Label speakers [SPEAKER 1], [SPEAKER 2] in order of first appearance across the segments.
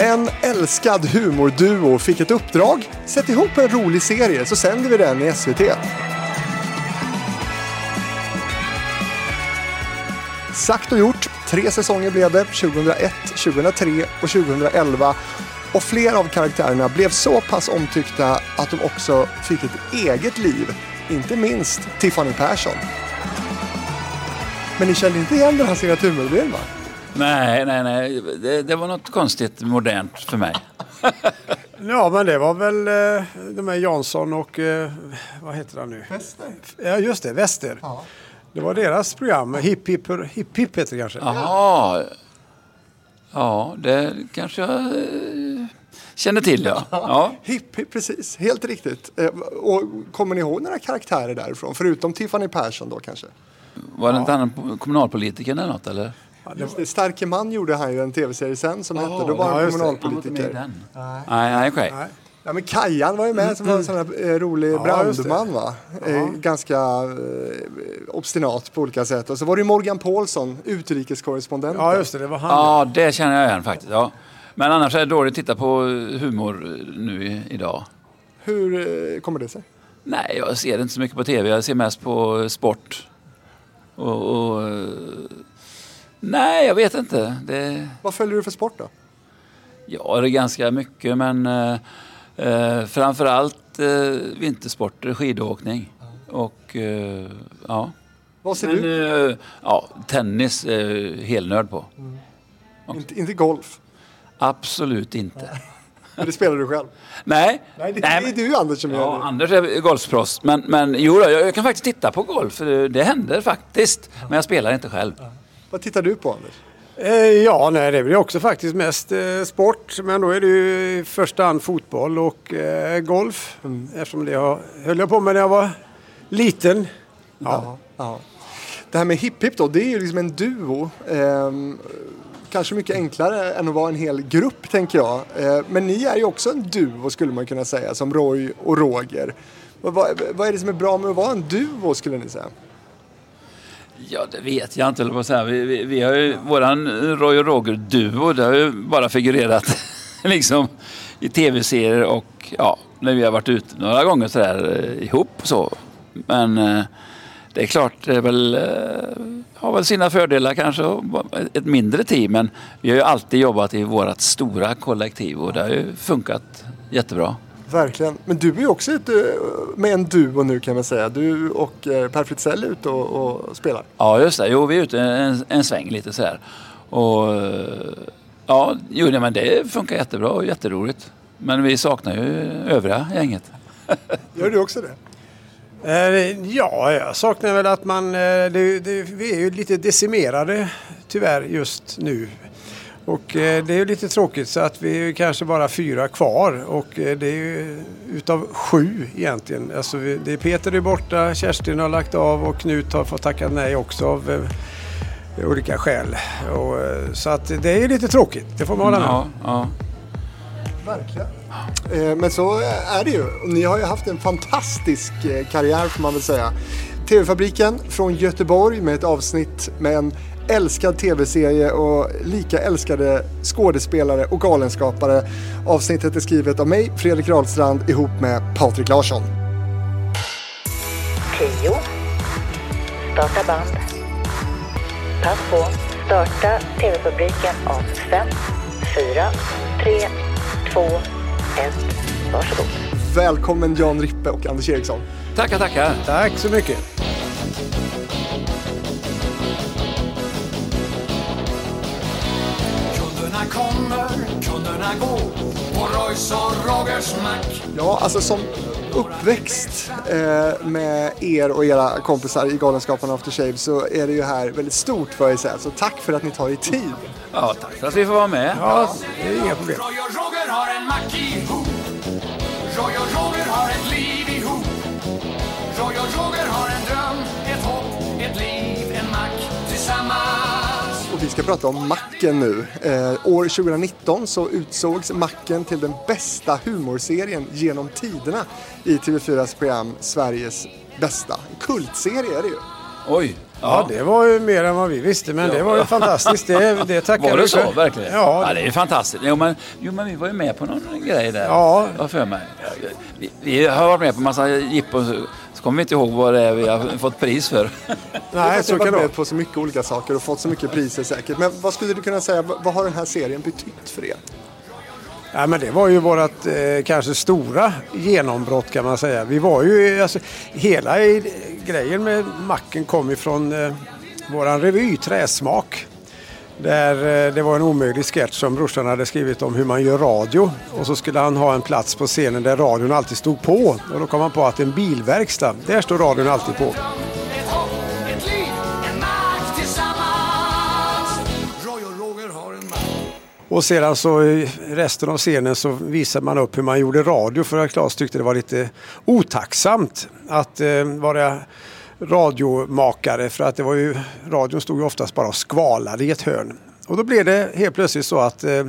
[SPEAKER 1] En älskad humorduo fick ett uppdrag. Sätt ihop en rolig serie så sänder vi den i SVT. Sagt och gjort. Tre säsonger blev det. 2001, 2003 och 2011. Och flera av karaktärerna blev så pass omtyckta att de också fick ett eget liv. Inte minst Tiffany Persson. Men ni kände inte igen den här signatumelodin va?
[SPEAKER 2] Nej, nej, nej. Det, det, var något konstigt modernt för mig.
[SPEAKER 3] ja, men det var väl eh, de här Jansson och eh, vad heter han nu?
[SPEAKER 1] Väster.
[SPEAKER 3] Ja, just det, Väster. Ja. Det var deras program. Hipp Hipp Hipp Hipp heter det kanske.
[SPEAKER 2] Jaha. Ja, det kanske jag eh, känner till ja. ja.
[SPEAKER 1] Hipp Hipp, precis. Helt riktigt. Eh, och kommer ni ihåg några karaktärer därifrån? Förutom Tiffany Persson då kanske?
[SPEAKER 2] Var det inte han kommunalpolitikern eller något eller?
[SPEAKER 1] Just det, Starke man gjorde han ju en tv-serie sen som oh, hette, då var han kommunalpolitiker.
[SPEAKER 2] Han nej, nej, okay. nej.
[SPEAKER 1] Ja, men Kajan var ju med som var en sån här eh, rolig ja, brandman va? Eh, ganska eh, obstinat på olika sätt. Och så var det Morgan Paulsson, utrikeskorrespondent.
[SPEAKER 3] Ja just det, det var han.
[SPEAKER 2] Ja, det känner jag igen faktiskt. Ja. Men annars är det dåligt att titta på humor nu i, idag.
[SPEAKER 1] Hur eh, kommer det sig?
[SPEAKER 2] Nej, jag ser inte så mycket på tv. Jag ser mest på sport. Och, och Nej, jag vet inte. Det...
[SPEAKER 1] Vad följer du för sport då?
[SPEAKER 2] Ja, det är ganska mycket men eh, eh, framförallt eh, vintersporter, skidåkning och eh, ja.
[SPEAKER 1] Vad ser men, du?
[SPEAKER 2] Eh, ja, tennis är helnörd på.
[SPEAKER 1] Mm. Inte, inte golf?
[SPEAKER 2] Absolut inte.
[SPEAKER 1] Men det spelar du själv?
[SPEAKER 2] Nej.
[SPEAKER 1] Nej, det, Nej, det är du Anders som
[SPEAKER 2] ja,
[SPEAKER 1] gör det.
[SPEAKER 2] Anders är golfproffs. Men, men jo, jag, jag kan faktiskt titta på golf. Det händer faktiskt. Men jag spelar inte själv.
[SPEAKER 1] Vad tittar du på Anders?
[SPEAKER 3] Eh, ja, nej, det blir också faktiskt mest eh, sport. Men då är det ju i första hand fotboll och eh, golf. Mm. Eftersom det jag, höll jag på med när jag var liten.
[SPEAKER 1] Ja. ja. Det här med Hipp Hipp då, det är ju liksom en duo. Eh, kanske mycket enklare än att vara en hel grupp tänker jag. Eh, men ni är ju också en duo skulle man kunna säga, som Roy och Roger. Vad, vad är det som är bra med att vara en duo skulle ni säga?
[SPEAKER 2] Ja, det vet jag inte, på. Vi, vi, vi har ju, våran Roy och Roger-duo, det har ju bara figurerat liksom i tv-serier och ja, när vi har varit ute några gånger så där, eh, ihop så. Men eh, det är klart, det är väl, eh, har väl sina fördelar kanske, ett mindre team. Men vi har ju alltid jobbat i vårt stora kollektiv och det har ju funkat jättebra.
[SPEAKER 1] Verkligen. Men du är ju också ute med en duo nu kan man säga. Du och eh, Per Fritzell är ute och, och, spelar.
[SPEAKER 2] Ja, just det. Jo, vi är ute en, en sväng lite så här. Och ja, jo, men det funkar jättebra och jätteroligt. Men vi saknar ju övriga gänget.
[SPEAKER 1] Gör du också det?
[SPEAKER 3] Eh, ja, jag saknar väl att man... Eh, det, det, vi är ju lite decimerade tyvärr just nu. Och eh, det är lite tråkigt så att vi är kanske bara fyra kvar och eh, det är ju utav sju egentligen. Alltså det är Peter är borta, Kerstin har lagt av och Knut har fått tacka nej också av eh, olika skäl. Och, så att det är lite tråkigt, det får man hålla med
[SPEAKER 2] ja, ja.
[SPEAKER 1] Verkligen. Men så är det ju. Ni har ju haft en fantastisk karriär får man väl säga. TV-fabriken från Göteborg med ett avsnitt med en älskad tv-serie och lika älskade skådespelare och galenskapare. Avsnittet är skrivet av mig, Fredrik Rahlstrand, ihop med Patrik Larsson.
[SPEAKER 4] 10. Starta band. Pass på. Starta TV-publiken om 5, 4, 3, 2, 1. Varsågod.
[SPEAKER 1] Välkommen Jan Rippe och Anders Eriksson.
[SPEAKER 2] Tackar, tackar.
[SPEAKER 3] Tack så mycket.
[SPEAKER 1] Kunna gå på Royce och Rogers mack. Ja, alltså som uppväxt eh, med er och era kompisar i Galenskaparna After Shave så är det ju här väldigt stort för er. Så tack för att ni tar er tid.
[SPEAKER 2] Ja, tack för att vi får vara med.
[SPEAKER 3] Ja, det är inga problem.
[SPEAKER 5] Roy och Roger har en mack ihop. Roy och Roger har ett liv Och
[SPEAKER 1] vi ska prata om Macken nu. Eh, år 2019 så utsågs Macken till den bästa humorserien genom tiderna i TV4s program Sveriges bästa. En kultserie är det ju.
[SPEAKER 2] Oj!
[SPEAKER 3] Ja, det var ju mer än vad vi visste, men det var ju fantastiskt. Det, det tackar
[SPEAKER 2] Var det så
[SPEAKER 3] för.
[SPEAKER 2] verkligen?
[SPEAKER 3] Ja,
[SPEAKER 2] ja det är fantastiskt. Jo men, jo, men vi var ju med på någon grej där.
[SPEAKER 3] Ja.
[SPEAKER 2] För mig. Vi, vi har varit med på massa jippon kommer vi inte ihåg vad det är vi har fått pris för.
[SPEAKER 3] nej,
[SPEAKER 1] jag
[SPEAKER 3] så kan det
[SPEAKER 1] med
[SPEAKER 3] vara.
[SPEAKER 1] på så mycket olika saker och fått så mycket priser säkert. Men vad skulle du kunna säga, vad har den här serien betytt för er?
[SPEAKER 3] Ja, men det var ju vårt eh, kanske stora genombrott kan man säga. Vi var ju, alltså, hela i, grejen med macken kom ifrån eh, våran revy Träsmak. Där eh, det var en omöjlig sketch som brorsan hade skrivit om hur man gör radio. Och så skulle han ha en plats på scenen där radion alltid stod på. Och då kom han på att en bilverkstad, där står radion alltid på.
[SPEAKER 5] Och
[SPEAKER 3] Och sedan så i resten av scenen så visade man upp hur man gjorde radio för att Claes tyckte det var lite otacksamt att eh, vara radiomakare för att det var ju, radion stod ju oftast bara och skvalade i ett hörn. Och då blev det helt plötsligt så att eh,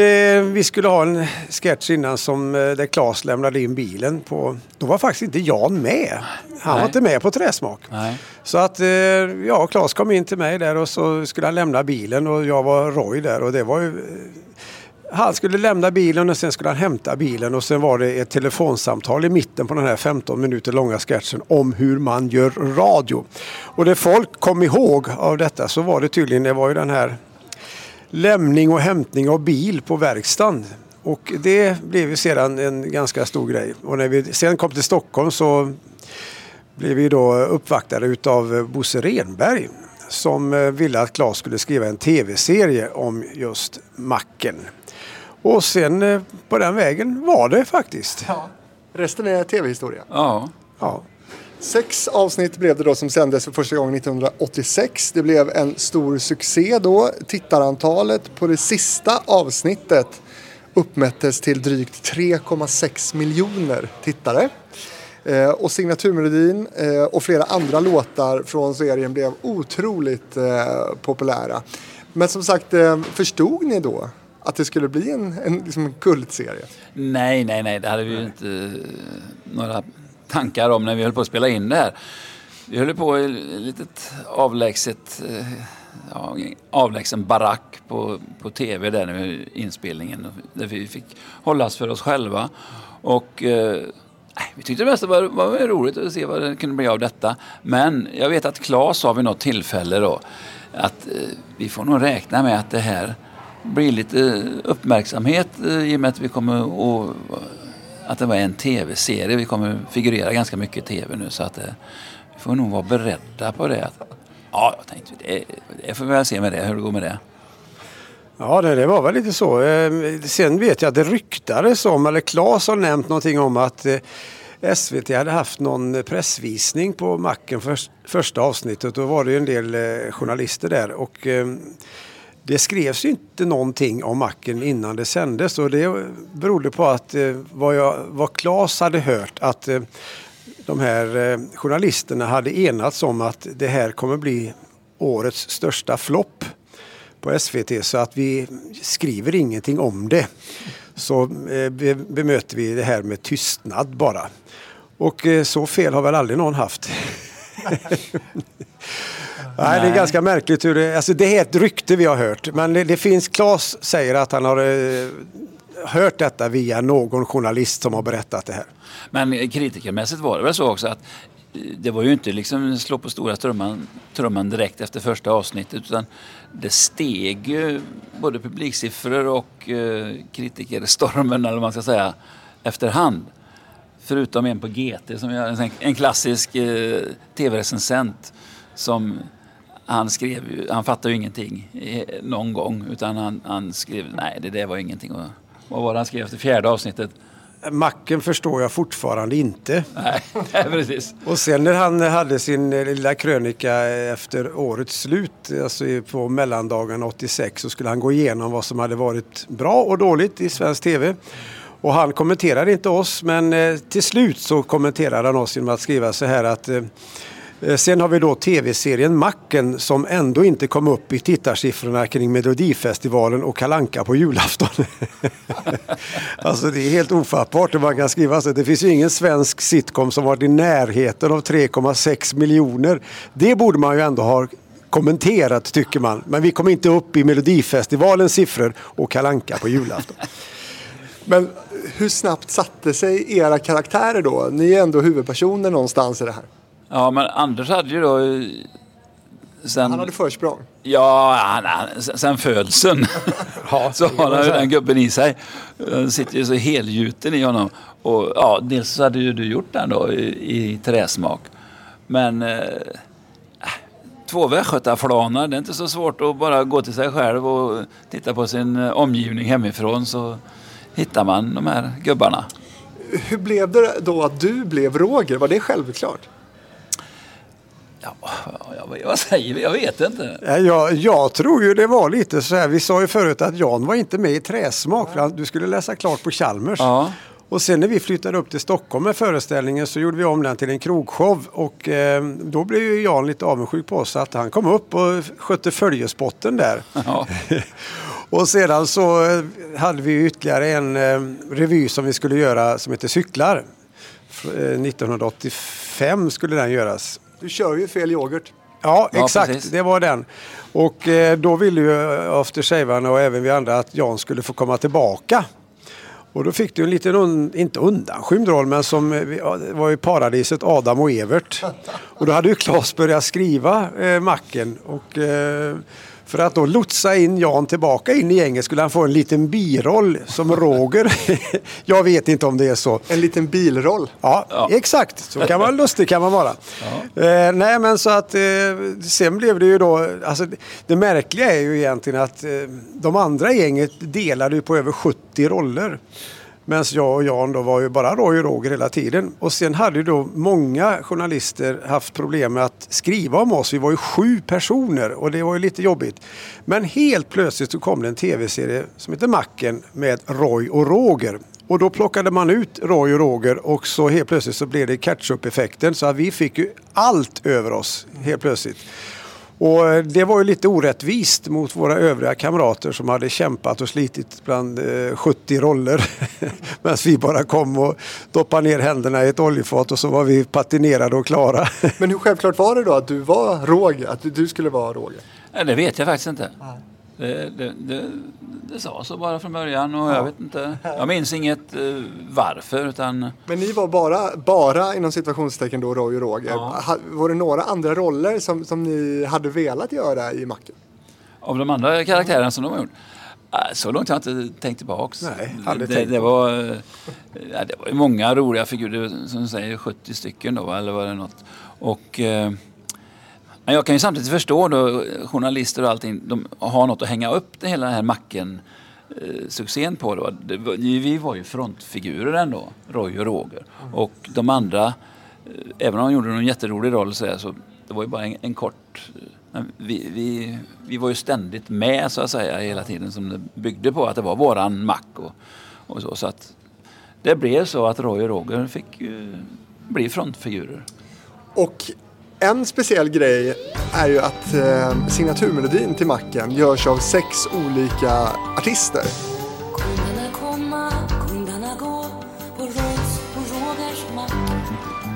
[SPEAKER 3] eh, vi skulle ha en sketch innan som, eh, där Claes lämnade in bilen på, då var faktiskt inte Jan med. Han var
[SPEAKER 2] Nej.
[SPEAKER 3] inte med på Träsmak.
[SPEAKER 2] Nej.
[SPEAKER 3] Så att eh, ja, Claes kom in till mig där och så skulle han lämna bilen och jag var Roy där och det var ju han skulle lämna bilen och sen skulle han hämta bilen och sen var det ett telefonsamtal i mitten på den här 15 minuter långa sketchen om hur man gör radio. Och det folk kom ihåg av detta så var det tydligen, det var ju den här lämning och hämtning av bil på verkstaden. Och det blev ju sedan en ganska stor grej. Och när vi sen kom till Stockholm så blev vi då uppvaktade utav Bosse Renberg som eh, ville att Claes skulle skriva en tv-serie om just macken. Och sen eh, på den vägen var det faktiskt.
[SPEAKER 1] Resten är tv-historia.
[SPEAKER 2] Ja.
[SPEAKER 3] Ja.
[SPEAKER 1] Sex avsnitt blev det då som sändes för första gången 1986. Det blev en stor succé då. Tittarantalet på det sista avsnittet uppmättes till drygt 3,6 miljoner tittare. Eh, och signaturmelodin eh, och flera andra låtar från serien blev otroligt eh, populära. Men som sagt, eh, förstod ni då att det skulle bli en, en, liksom en kultserie?
[SPEAKER 2] Nej, nej, nej. Det hade vi ju inte eh, några tankar om när vi höll på att spela in det här. Vi höll på i ett litet avlägset, eh, ja, avlägsen barack på, på tv där när inspelningen. Där vi fick hållas för oss själva. Och eh, vi tyckte det mesta var, var roligt att se vad det kunde bli av detta. Men jag vet att Claes sa vid något tillfälle då att eh, vi får nog räkna med att det här blir lite uppmärksamhet eh, i och med att vi kommer att att det var en tv-serie. Vi kommer figurera ganska mycket i tv nu så att eh, vi får nog vara beredda på det. Ja, jag tänkte det, det får vi väl se med det, hur det går med det.
[SPEAKER 3] Ja, det, det var väl lite så. Ehm, sen vet jag att det ryktades om, eller Claes har nämnt någonting om att eh, SVT hade haft någon pressvisning på Macken för, första avsnittet. Då var det ju en del journalister där och ehm, det skrevs ju inte någonting om Macken innan det sändes och det berodde på att eh, vad, jag, vad Claes hade hört att eh, de här eh, journalisterna hade enats om att det här kommer bli årets största flopp på SVT så att vi skriver ingenting om det. Så eh, bemöter vi det här med tystnad bara. Och eh, så fel har väl aldrig någon haft. Nej, det är ganska märkligt hur det, alltså det är ett rykte vi har hört. Men det, det finns, Claes säger att han har eh, hört detta via någon journalist som har berättat det här.
[SPEAKER 2] Men kritikermässigt var det väl så också att eh, det var ju inte liksom slå på stora trumman, trumman direkt efter första avsnittet utan det steg ju både publiksiffror och eh, kritikerstormen eller vad man ska säga efterhand. Förutom en på GT som är en, en klassisk eh, tv-recensent som han skrev han fattade ju ingenting eh, någon gång utan han, han skrev nej det där var ingenting. Och, vad var det han skrev efter fjärde avsnittet?
[SPEAKER 3] Macken förstår jag fortfarande inte.
[SPEAKER 2] Nej, precis.
[SPEAKER 3] Och sen när han hade sin eh, lilla krönika efter årets slut, alltså på mellandagen 86, så skulle han gå igenom vad som hade varit bra och dåligt i svensk TV. Och han kommenterade inte oss, men eh, till slut så kommenterade han oss genom att skriva så här att eh, Eh, Eh, sen har vi då tv-serien Macken som ändå inte kom upp i tittarsiffrorna kring Melodifestivalen och Kalanka på julafton. alltså det är helt ofattbart hur man kan skriva så. Det finns ju ingen svensk sitcom som varit i närheten av 3,6 miljoner. Det borde man ju ändå ha kommenterat tycker man. Men vi kom inte upp i Melodifestivalens siffror och Kalanka på julafton.
[SPEAKER 1] Men hur snabbt satte sig era karaktärer då? Ni är ändå huvudpersoner någonstans i det här.
[SPEAKER 2] Ja, men Anders hade ju då... eh, Sen,
[SPEAKER 1] Han hade försprång.
[SPEAKER 2] Ja, han, han, sen- födseln
[SPEAKER 3] Ja,
[SPEAKER 2] så har han ju den gubben i sig. Den sitter ju så helgjuten i honom. Och ja, dels så hade ju du gjort den då i, i träsmak. Men eh, två västgötaflanar, det är inte så svårt att bara gå till sig själv och titta på sin eh, omgivning hemifrån så hittar man de här gubbarna.
[SPEAKER 1] Hur blev det då att du blev Roger? Var det självklart?
[SPEAKER 2] Ja, ja, vad säger vi? Jag vet inte.
[SPEAKER 3] Ja, Jag, jag tror ju det var lite så här. Vi sa ju förut att Jan var inte med i träsmak. För han- du skulle läsa klart på Chalmers.
[SPEAKER 2] Ja.
[SPEAKER 3] Och sen när vi flyttade upp till Stockholm med föreställningen så gjorde vi om den till en krogshow. Och eh, då blev ju Jan lite avundsjuk på oss att han kom upp och skötte följespotten där.
[SPEAKER 2] Ja.
[SPEAKER 3] och sedan så eh, hade vi ytterligare en eh, revy som vi skulle göra som heter Cyklar. F- eh, 1985 skulle den göras.
[SPEAKER 1] Du kör ju fel yoghurt.
[SPEAKER 3] Ja,
[SPEAKER 2] Ja,
[SPEAKER 3] exakt.
[SPEAKER 2] precis.
[SPEAKER 3] Det var den. Och eh, då ville ju aftershavarna och även vi andra att Jan skulle få komma tillbaka. Och då fick du en liten, un, inte undanskymd roll, men som eh, var i paradiset Adam och Evert. Och då hade ju Claes börjat skriva eh, Macken. Och, eh, för att då lotsa in Jan tillbaka in i gänget skulle han få en liten biroll som Roger. Jag vet inte om det är så.
[SPEAKER 1] En liten bilroll.
[SPEAKER 3] Ja,
[SPEAKER 2] Ja.
[SPEAKER 3] exakt. Så kan man lustig kan man vara. Eh, nej, men så att eh, sen blev det ju då, alltså det, märkliga är ju egentligen att eh, de andra gänget delade ju på över 70 roller. Medan jag och Jan då var ju bara Roy och Roger hela tiden. Och sen hade ju då många journalister haft problem med att skriva om oss. Vi var ju sju personer och det var ju lite jobbigt. Men helt plötsligt så kom det en tv-serie som heter Macken med Roy och Roger. Och då plockade man ut Roy och Roger och så helt plötsligt så blev det catch-up-effekten så att vi fick ju allt över oss helt plötsligt. Och eh, det var ju lite orättvist mot våra övriga kamrater som hade kämpat och slitit bland eh, 70 roller. Medan vi bara kom och doppade ner händerna i ett oljefat och så var vi patinerade och klara.
[SPEAKER 1] Men hur självklart var det då att du var Roger? Att du- skulle vara Roger?
[SPEAKER 2] Nej, det vet jag faktiskt inte. Det, det, det, det sa så bara från början och jag vet inte. Jag minns inget eh, varför utan
[SPEAKER 1] Men ni var bara, bara inom situationstecken då Roy och Roger.
[SPEAKER 2] Ja.
[SPEAKER 1] Var det några andra roller som, som ni hade velat göra i Macken?
[SPEAKER 2] av de andra karaktärerna som de har gjort. äh, Så långt har jag inte tänkt tillbaks.
[SPEAKER 3] Nej,
[SPEAKER 2] det,
[SPEAKER 3] tänkt
[SPEAKER 2] det, var, eh, ja, det var många roliga figurer, som du säger 70 stycken då, eller var det något. Och, eh, men jag kan ju samtidigt förstå då, journalister och allting, de har något att hänga upp det hela den här macken eh, succén på. Då. Det, vi var ju frontfigurer ändå, Roy och Roger. Och de andra, eh, även om de gjorde en jätterolig roll så, här, så det var ju bara en, en kort... Eh, men vi, vi, vi var ju ständigt med så att säga hela tiden som det byggde på att det var våran mack och, och så. så att det blev så att Roy och Roger fick ju bli frontfigurer.
[SPEAKER 1] Och en speciell grej är ju att eh, signaturmelodin till Macken görs av sex olika artister.
[SPEAKER 6] Och.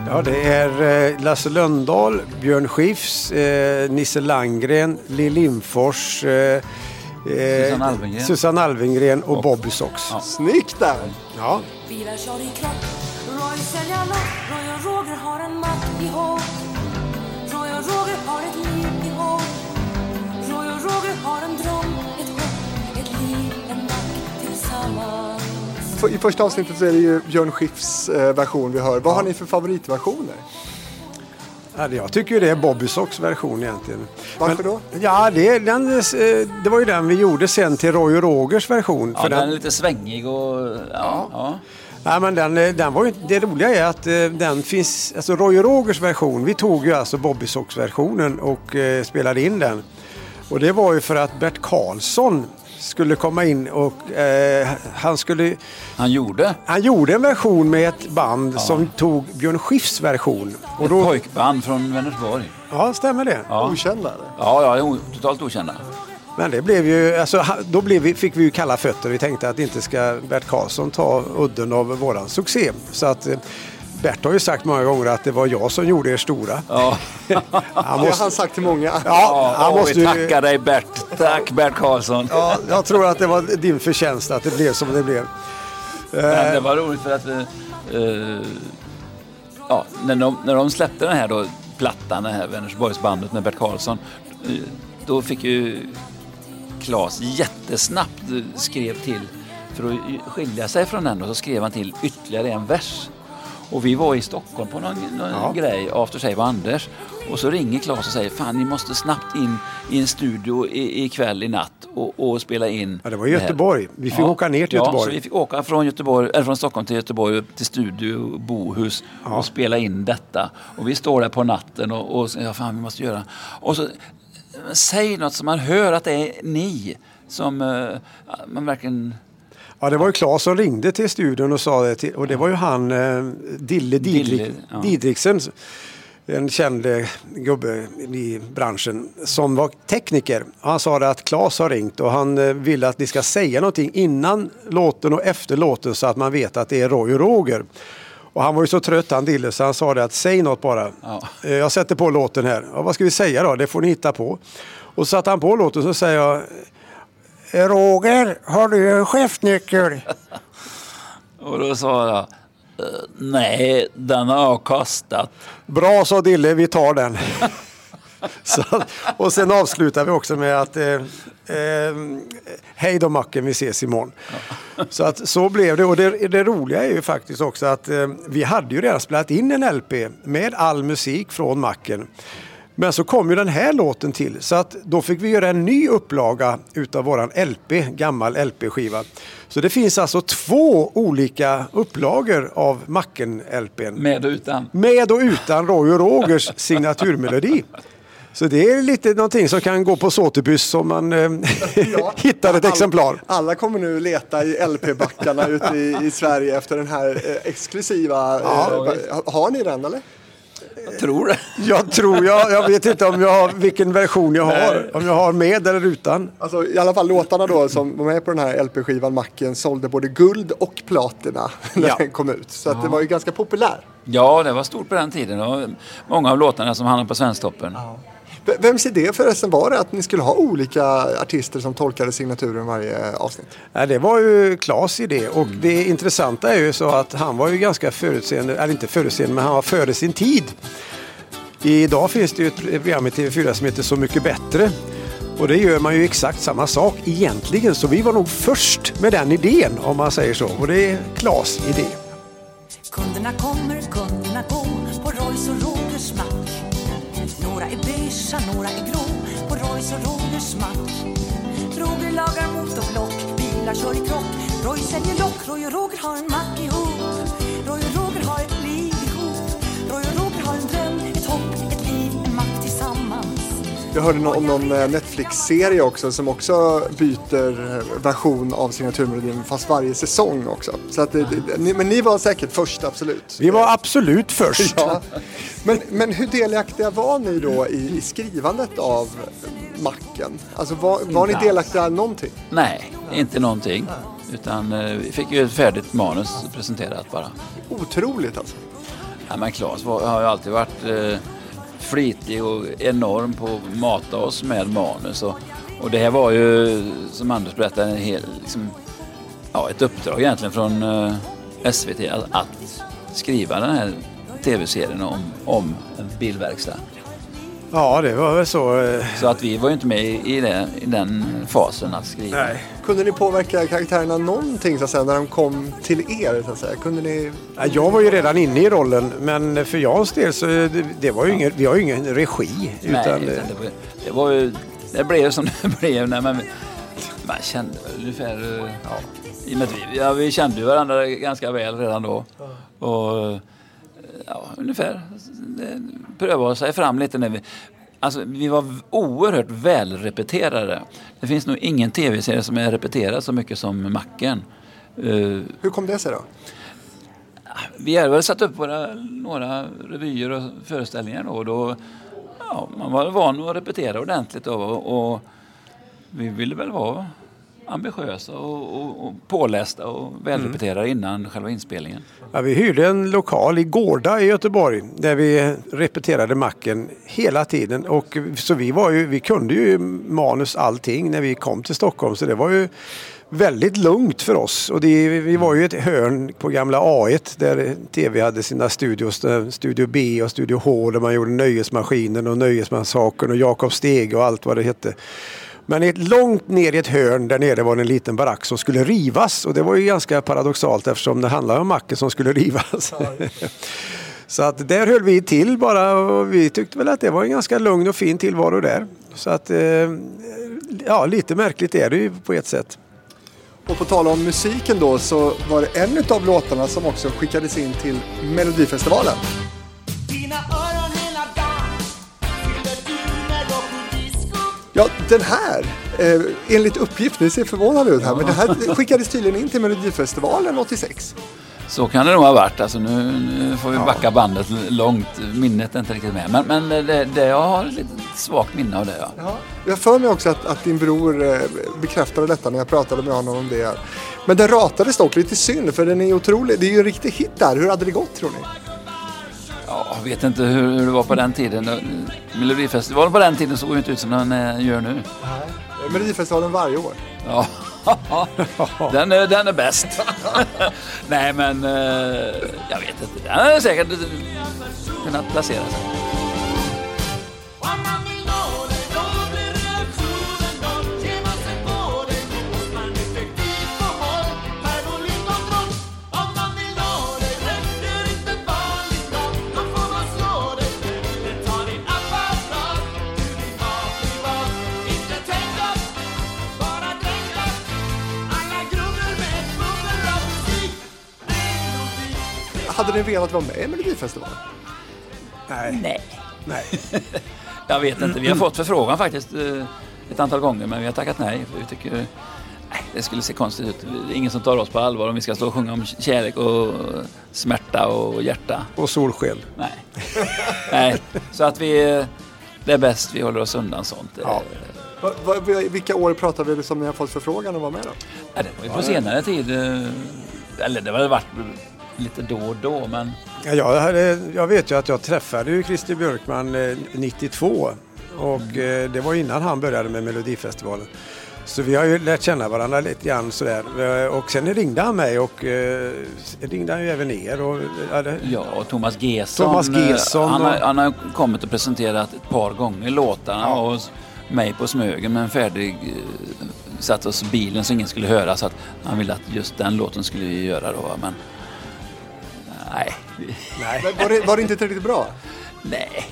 [SPEAKER 3] Ja, det är eh, Lasse Lönndahl, Björn Skifs, eh, Nisse Landgren, Lill Lindfors, eh,
[SPEAKER 2] Susanne Alvengren.
[SPEAKER 3] Susanne Alvengren och, Bobby Sox.
[SPEAKER 2] Ja.
[SPEAKER 1] Snyggt där!
[SPEAKER 3] Ja.
[SPEAKER 6] Bilar kör i krock. Roy säljer lock. Roy och Roger har en mack ihop. Roy och Roger har ett liv ihop. Roy och Roger har en dröm, ett hopp, ett liv, en mack tillsammans.
[SPEAKER 1] I första avsnittet så är det ju Björn Skifs eh, version vi hör. Vad har ni för favoritversioner?
[SPEAKER 3] Ja, jag tycker ju det är Bobby Sox version egentligen.
[SPEAKER 1] Varför då?
[SPEAKER 3] Ja, det, den, eh, det var ju den vi gjorde sen till Roy och Rogers version.
[SPEAKER 2] Ja,
[SPEAKER 3] för
[SPEAKER 2] den är
[SPEAKER 3] den,
[SPEAKER 2] lite svängig och... Ja, ja.
[SPEAKER 3] Nej, men den, eh, den var ju, det roliga är att eh, den finns, alltså Roy Rogers version, vi tog ju alltså Bobby Sox versionen och eh, spelade in den. Och det var ju för att Bert Karlsson skulle komma in och eh, han skulle
[SPEAKER 2] Han gjorde
[SPEAKER 3] han gjorde en version med ett band som tog Björn Skifs version. Och
[SPEAKER 2] ett
[SPEAKER 3] då,
[SPEAKER 2] pojkband från Vänersborg.
[SPEAKER 3] ja, stämmer det?
[SPEAKER 2] Ja,
[SPEAKER 1] Okända eller?
[SPEAKER 2] ja, ja totalt okända.
[SPEAKER 3] Men det blev ju, alltså, då blev vi, fick vi ju kalla fötter. Vi tänkte att inte ska Bert Karlsson ta udden av våran succé. Så att eh, Bert har ju sagt många gånger att det var jag som gjorde er stora.
[SPEAKER 2] Ja,
[SPEAKER 3] Han
[SPEAKER 1] Det har
[SPEAKER 3] måste,
[SPEAKER 1] han sagt till många.
[SPEAKER 3] ja, han
[SPEAKER 2] Åh,
[SPEAKER 3] måste
[SPEAKER 2] vi
[SPEAKER 3] ju,
[SPEAKER 2] tackar dig Bert. Tack Bert Karlsson.
[SPEAKER 3] ja, jag tror att det var din förtjänst att det blev som det blev.
[SPEAKER 2] Men det var roligt för att eh, eh, ja, när, de, när de släppte den här då, plattan, det här Vänersborgsbandet med Bert Karlsson, eh, då fick ju Claes jättesnabbt skrev till för att skilja sig från den och så skrev han till ytterligare en vers. Och vi var i Stockholm på någon, någon
[SPEAKER 3] Ja.
[SPEAKER 2] grej, After Shave och Anders. Och så ringer Claes och säger Fan ni måste snabbt in i en studio i- ikväll i natt och, och spela in.
[SPEAKER 3] Ja, det var i
[SPEAKER 2] här."
[SPEAKER 3] Göteborg. Vi fick åka ner till
[SPEAKER 2] Ja,
[SPEAKER 3] Göteborg.
[SPEAKER 2] så vi fick åka från, Göteborg, eller från Stockholm till Göteborg till studio Bohus och spela in detta. Och vi står där på natten och, och ja, fan vi måste göra. Och så säg något så man hör att det är ni som eh, man verkligen
[SPEAKER 3] Ja, det var ju Claes som ringde till studion och sa det. Till, och det var ju han eh, Dille Didrik,
[SPEAKER 2] ja.
[SPEAKER 3] Didriksen. En känd gubbe i branschen som var tekniker. Han sa det att Claes har ringt och han eh, vill att ni ska säga någonting innan låten och efter låten så att man vet att det är Roy och Roger. Och han var ju så trött han Dille så han sa det att säg något bara.
[SPEAKER 2] Ja.
[SPEAKER 3] Eh, Jag sätter på låten här. Ja, vad ska vi säga då? Det får ni hitta på. Och så satte han på låten så säger jag "Eh, Roger, har du en chefnyckel?
[SPEAKER 2] Och då sa jag eh, Nej, den har jag kastat.
[SPEAKER 3] Bra sa Dille, vi tar den. Så, och sen avslutar vi också med att eh, eh, Hej då macken, vi ses imorgon. Så, att, så blev det. Och det, det roliga är ju faktiskt också att eh, vi hade ju redan spelat in en LP med all musik från macken. Men så kom ju den här låten till så att då fick vi göra en ny upplaga utav våran LP, gammal LP-skiva. Så det finns alltså två olika upplagor av Macken-LPn.
[SPEAKER 2] Med och utan.
[SPEAKER 3] Med och utan Roy och Rogers signaturmelodi. Så det är lite någonting som kan gå på Sotheby's om man eh, hittar ett
[SPEAKER 1] Alla-
[SPEAKER 3] exemplar.
[SPEAKER 1] Alla kommer nu leta i LP-backarna ute i, i Sverige efter den här eh, exklusiva. eh, ha- har ni den eller?
[SPEAKER 2] Jag tror det.
[SPEAKER 3] Jag tror, jag, jag vet inte om jag har, vilken version jag har. Om jag har med eller utan.
[SPEAKER 1] Alltså i alla fall låtarna då som var med på den här LP-skivan Macken sålde både guld och platina när
[SPEAKER 3] Ja.
[SPEAKER 1] den kom ut. Så att det var ju ganska populär.
[SPEAKER 2] Ja, det var stort på den tiden. Och många av låtarna som hamnade på Svensktoppen.
[SPEAKER 1] V- Vems idé förresten var det att ni skulle ha olika artister som tolkade signaturen varje avsnitt?
[SPEAKER 3] Nej, det var ju Klas idé och det intressanta är ju så att han var ju ganska förutseende, eller inte förutseende, men han var före sin tid. Idag finns det ju ett program i TV4 som heter Så mycket bättre. Och det gör man ju exakt samma sak egentligen. Så vi var nog först med den idén om man säger så. Och det är Klas idé.
[SPEAKER 6] Kunderna kommer, kunderna går på Royce och mack. Några är några är grå på Royce och Rogers mack. Roger lagar motorblock, bilar kör i krock. Roy säljer lock, Roy och Roger har en mack ihop.
[SPEAKER 1] Jag hörde om någon eh, Netflix-serie också som också byter eh, version av signaturmelodin fast varje säsong också. Så att det, det, ni, men ni var säkert först, absolut.
[SPEAKER 3] Vi var absolut först.
[SPEAKER 1] Ja. Men, men hur delaktiga var ni då i, i skrivandet av Macken? Alltså var, var ni delaktiga någonting?
[SPEAKER 2] Nej, inte någonting. Utan eh, vi fick ju ett färdigt manus presenterat bara.
[SPEAKER 1] Otroligt alltså.
[SPEAKER 2] Ja, men Claes har ju alltid varit eh, flitig och enorm på att mata oss med manus. Och, och det här var ju, som Anders berättade, en hel, liksom, ja, ett uppdrag egentligen från eh, SVT att, att skriva den här tv-serien om, om en bilverkstad.
[SPEAKER 3] Ja, det var väl så. eh,
[SPEAKER 2] Så att vi var ju inte med i, det, i den fasen att skriva.
[SPEAKER 3] Nej.
[SPEAKER 1] Kunde ni påverka karaktärerna någonting så att säga, när de kom till er? Så att säga? Kunde ni...
[SPEAKER 3] Ja, Jag var ju redan inne i rollen, men för Jans del så det, det var ju ingen, vi har ju ingen regi.
[SPEAKER 2] Nej,
[SPEAKER 3] Utan,
[SPEAKER 2] utan det, var, det var ju, det blev som det blev. Nej, men man kände väl ungefär, eh, ja, i och med att vi, ja, vi kände ju varandra ganska väl redan då. Och ja, ungefär, prövade sig fram lite när vi, Alltså, vi var oerhört välrepeterade. Det finns nog ingen tv-serie som är repeterad så mycket som Macken. Eh,
[SPEAKER 1] Hur kom det sig då?
[SPEAKER 2] vi hade väl satt upp våra, några revyer och föreställningar då. Och då ja, man var van att repetera ordentligt då, och, och vi ville väl vara ambitiösa och, och, och pålästa och välrepeterade innan själva inspelningen.
[SPEAKER 3] Ja, vi hyrde en lokal i Gårda i Göteborg där vi repeterade macken hela tiden. Och, så vi, var ju, vi kunde ju manus allting när vi kom till Stockholm så det var ju väldigt lugnt för oss. Och det, vi var ju ett hörn på gamla A1 där TV hade sina studios, där Studio B och Studio H där man gjorde Nöjesmaskinen och Nöjesmassakern och Jakob Stege och allt vad det hette. Men ett långt ner i ett hörn där nere var det en liten barack som skulle rivas och det var ju ganska paradoxalt eftersom det handlade om macken som skulle rivas. Så att där höll vi till bara och vi tyckte väl att det var en ganska lugn och fin tillvaro där. Så att eh, ja, lite märkligt är det ju på ett sätt.
[SPEAKER 1] Och på tal om musiken då så var det en av låtarna som också skickades in till Melodifestivalen. Ja, den här, eh, enligt uppgift, ni ser förvånade ut här, men det här skickades tydligen in till Melodifestivalen 86.
[SPEAKER 2] Så kan det nog ha varit. Alltså nu, nu får vi backa bandet långt. Minnet är inte riktigt med. Men, men det, det, jag har ett svagt minne av det. Ja.
[SPEAKER 1] Ja. Jag för mig också att, att din bror eh, bekräftade detta när jag pratade med honom om det. Men den ratades dock lite synd för den är otrolig. Det är ju en riktig hit där. Hur hade det gått tror ni?
[SPEAKER 2] Ja, jag vet inte hur, hur det var på den tiden. Melodifestivalen på den tiden såg ju inte ut som den eh, gör nu.
[SPEAKER 1] Melodifestivalen varje år.
[SPEAKER 2] Ja, den är, den är bäst. Nej, men eh, jag vet inte. Den är säkert kunnat placera sig.
[SPEAKER 1] Hade ni velat vara med i Melodifestivalen?
[SPEAKER 3] Nej.
[SPEAKER 2] Nej.
[SPEAKER 3] Nej.
[SPEAKER 2] Jag vet inte. Vi har fått förfrågan faktiskt eh, ett antal gånger men vi har tackat nej. För vi tycker nej, det skulle se konstigt ut. Det är ingen som tar oss på allvar om vi ska stå och sjunga om kärlek och smärta och hjärta.
[SPEAKER 3] Och solsken.
[SPEAKER 2] Nej. nej. Så att vi... eh, Det är bäst vi håller oss undan sånt.
[SPEAKER 3] Ja.
[SPEAKER 1] Va, va, vilka år pratar vi som ni har fått förfrågan att vara med då?
[SPEAKER 2] Ja, det var ju på senare tid. eh, Eller det har väl varit lite då och då men...
[SPEAKER 3] Ja, jag, hade, jag vet ju att jag träffade ju Christer Björkman eh, 92 och eh, det var innan han började med Melodifestivalen. Så vi har ju lärt känna varandra lite grann sådär. Eh, Och sen ringde han mig och eh, ringde han ju även er. Och, ja, det,
[SPEAKER 2] Ja, och Thomas Gesson.
[SPEAKER 3] Thomas Gesson
[SPEAKER 2] eh, Han har,
[SPEAKER 3] och-
[SPEAKER 2] han har kommit och presenterat ett par gånger låtarna och mig på Smögen med en färdig... eh, Satt oss i bilen så ingen skulle höra så att han ville att just den låten skulle vi göra då. Men nej,
[SPEAKER 3] nej.
[SPEAKER 1] Men Var det, var det inte tillräckligt bra?
[SPEAKER 2] nej.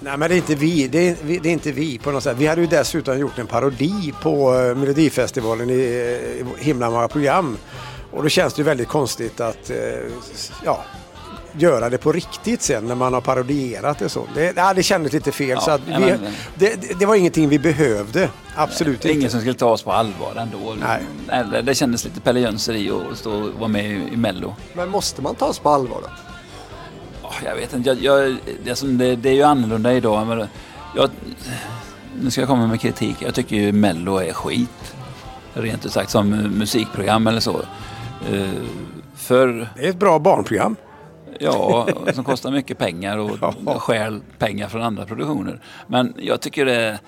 [SPEAKER 3] nej, men det är inte vi. Det är, det är inte vi på något sätt. Vi hade ju dessutom gjort en parodi på eh, Melodifestivalen i, i himla många program. Och då känns det ju väldigt konstigt att eh, ja, göra det på riktigt sen när man har parodierat det så. Det, ja, det kändes lite fel.
[SPEAKER 2] Ja,
[SPEAKER 3] så att vi,
[SPEAKER 2] men-
[SPEAKER 3] det, det- det var ingenting vi behövde. Absolut
[SPEAKER 2] Det är ingen
[SPEAKER 3] inte.
[SPEAKER 2] som skulle ta oss på allvar ändå.
[SPEAKER 3] Nej.
[SPEAKER 2] Nej, det- kändes lite Pelle Jönsson i att stå och vara med i, i Mello.
[SPEAKER 1] Men måste man tas på allvar då?
[SPEAKER 2] Ja, Jag vet inte, jag, jag, det, det, det är ju annorlunda idag. Men jag, nu ska jag komma med kritik. Jag tycker ju Mello är skit. Rent ut sagt som musikprogram eller så. Eh, för,
[SPEAKER 3] Det är ett bra barnprogram.
[SPEAKER 2] Ja, som kostar mycket pengar och
[SPEAKER 3] Ja.
[SPEAKER 2] stjäl pengar från andra produktioner. Men jag tycker det...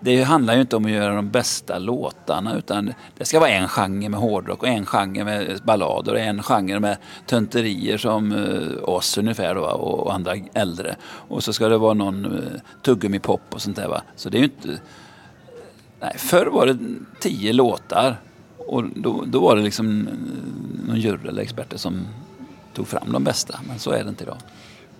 [SPEAKER 2] Det handlar ju inte om att göra de bästa låtarna utan det ska vara en genre med hårdrock och en genre med ballader och en genre med tönterier som eh, oss ungefär då, och, andra äldre. Och så ska det vara någon uh, tuggummi-pop och sånt där. Va? Så det är ju inte... Nej, förr var det tio låtar och då, då var det liksom eh, någon jury eller experter som tog fram de bästa. Men så är det inte idag.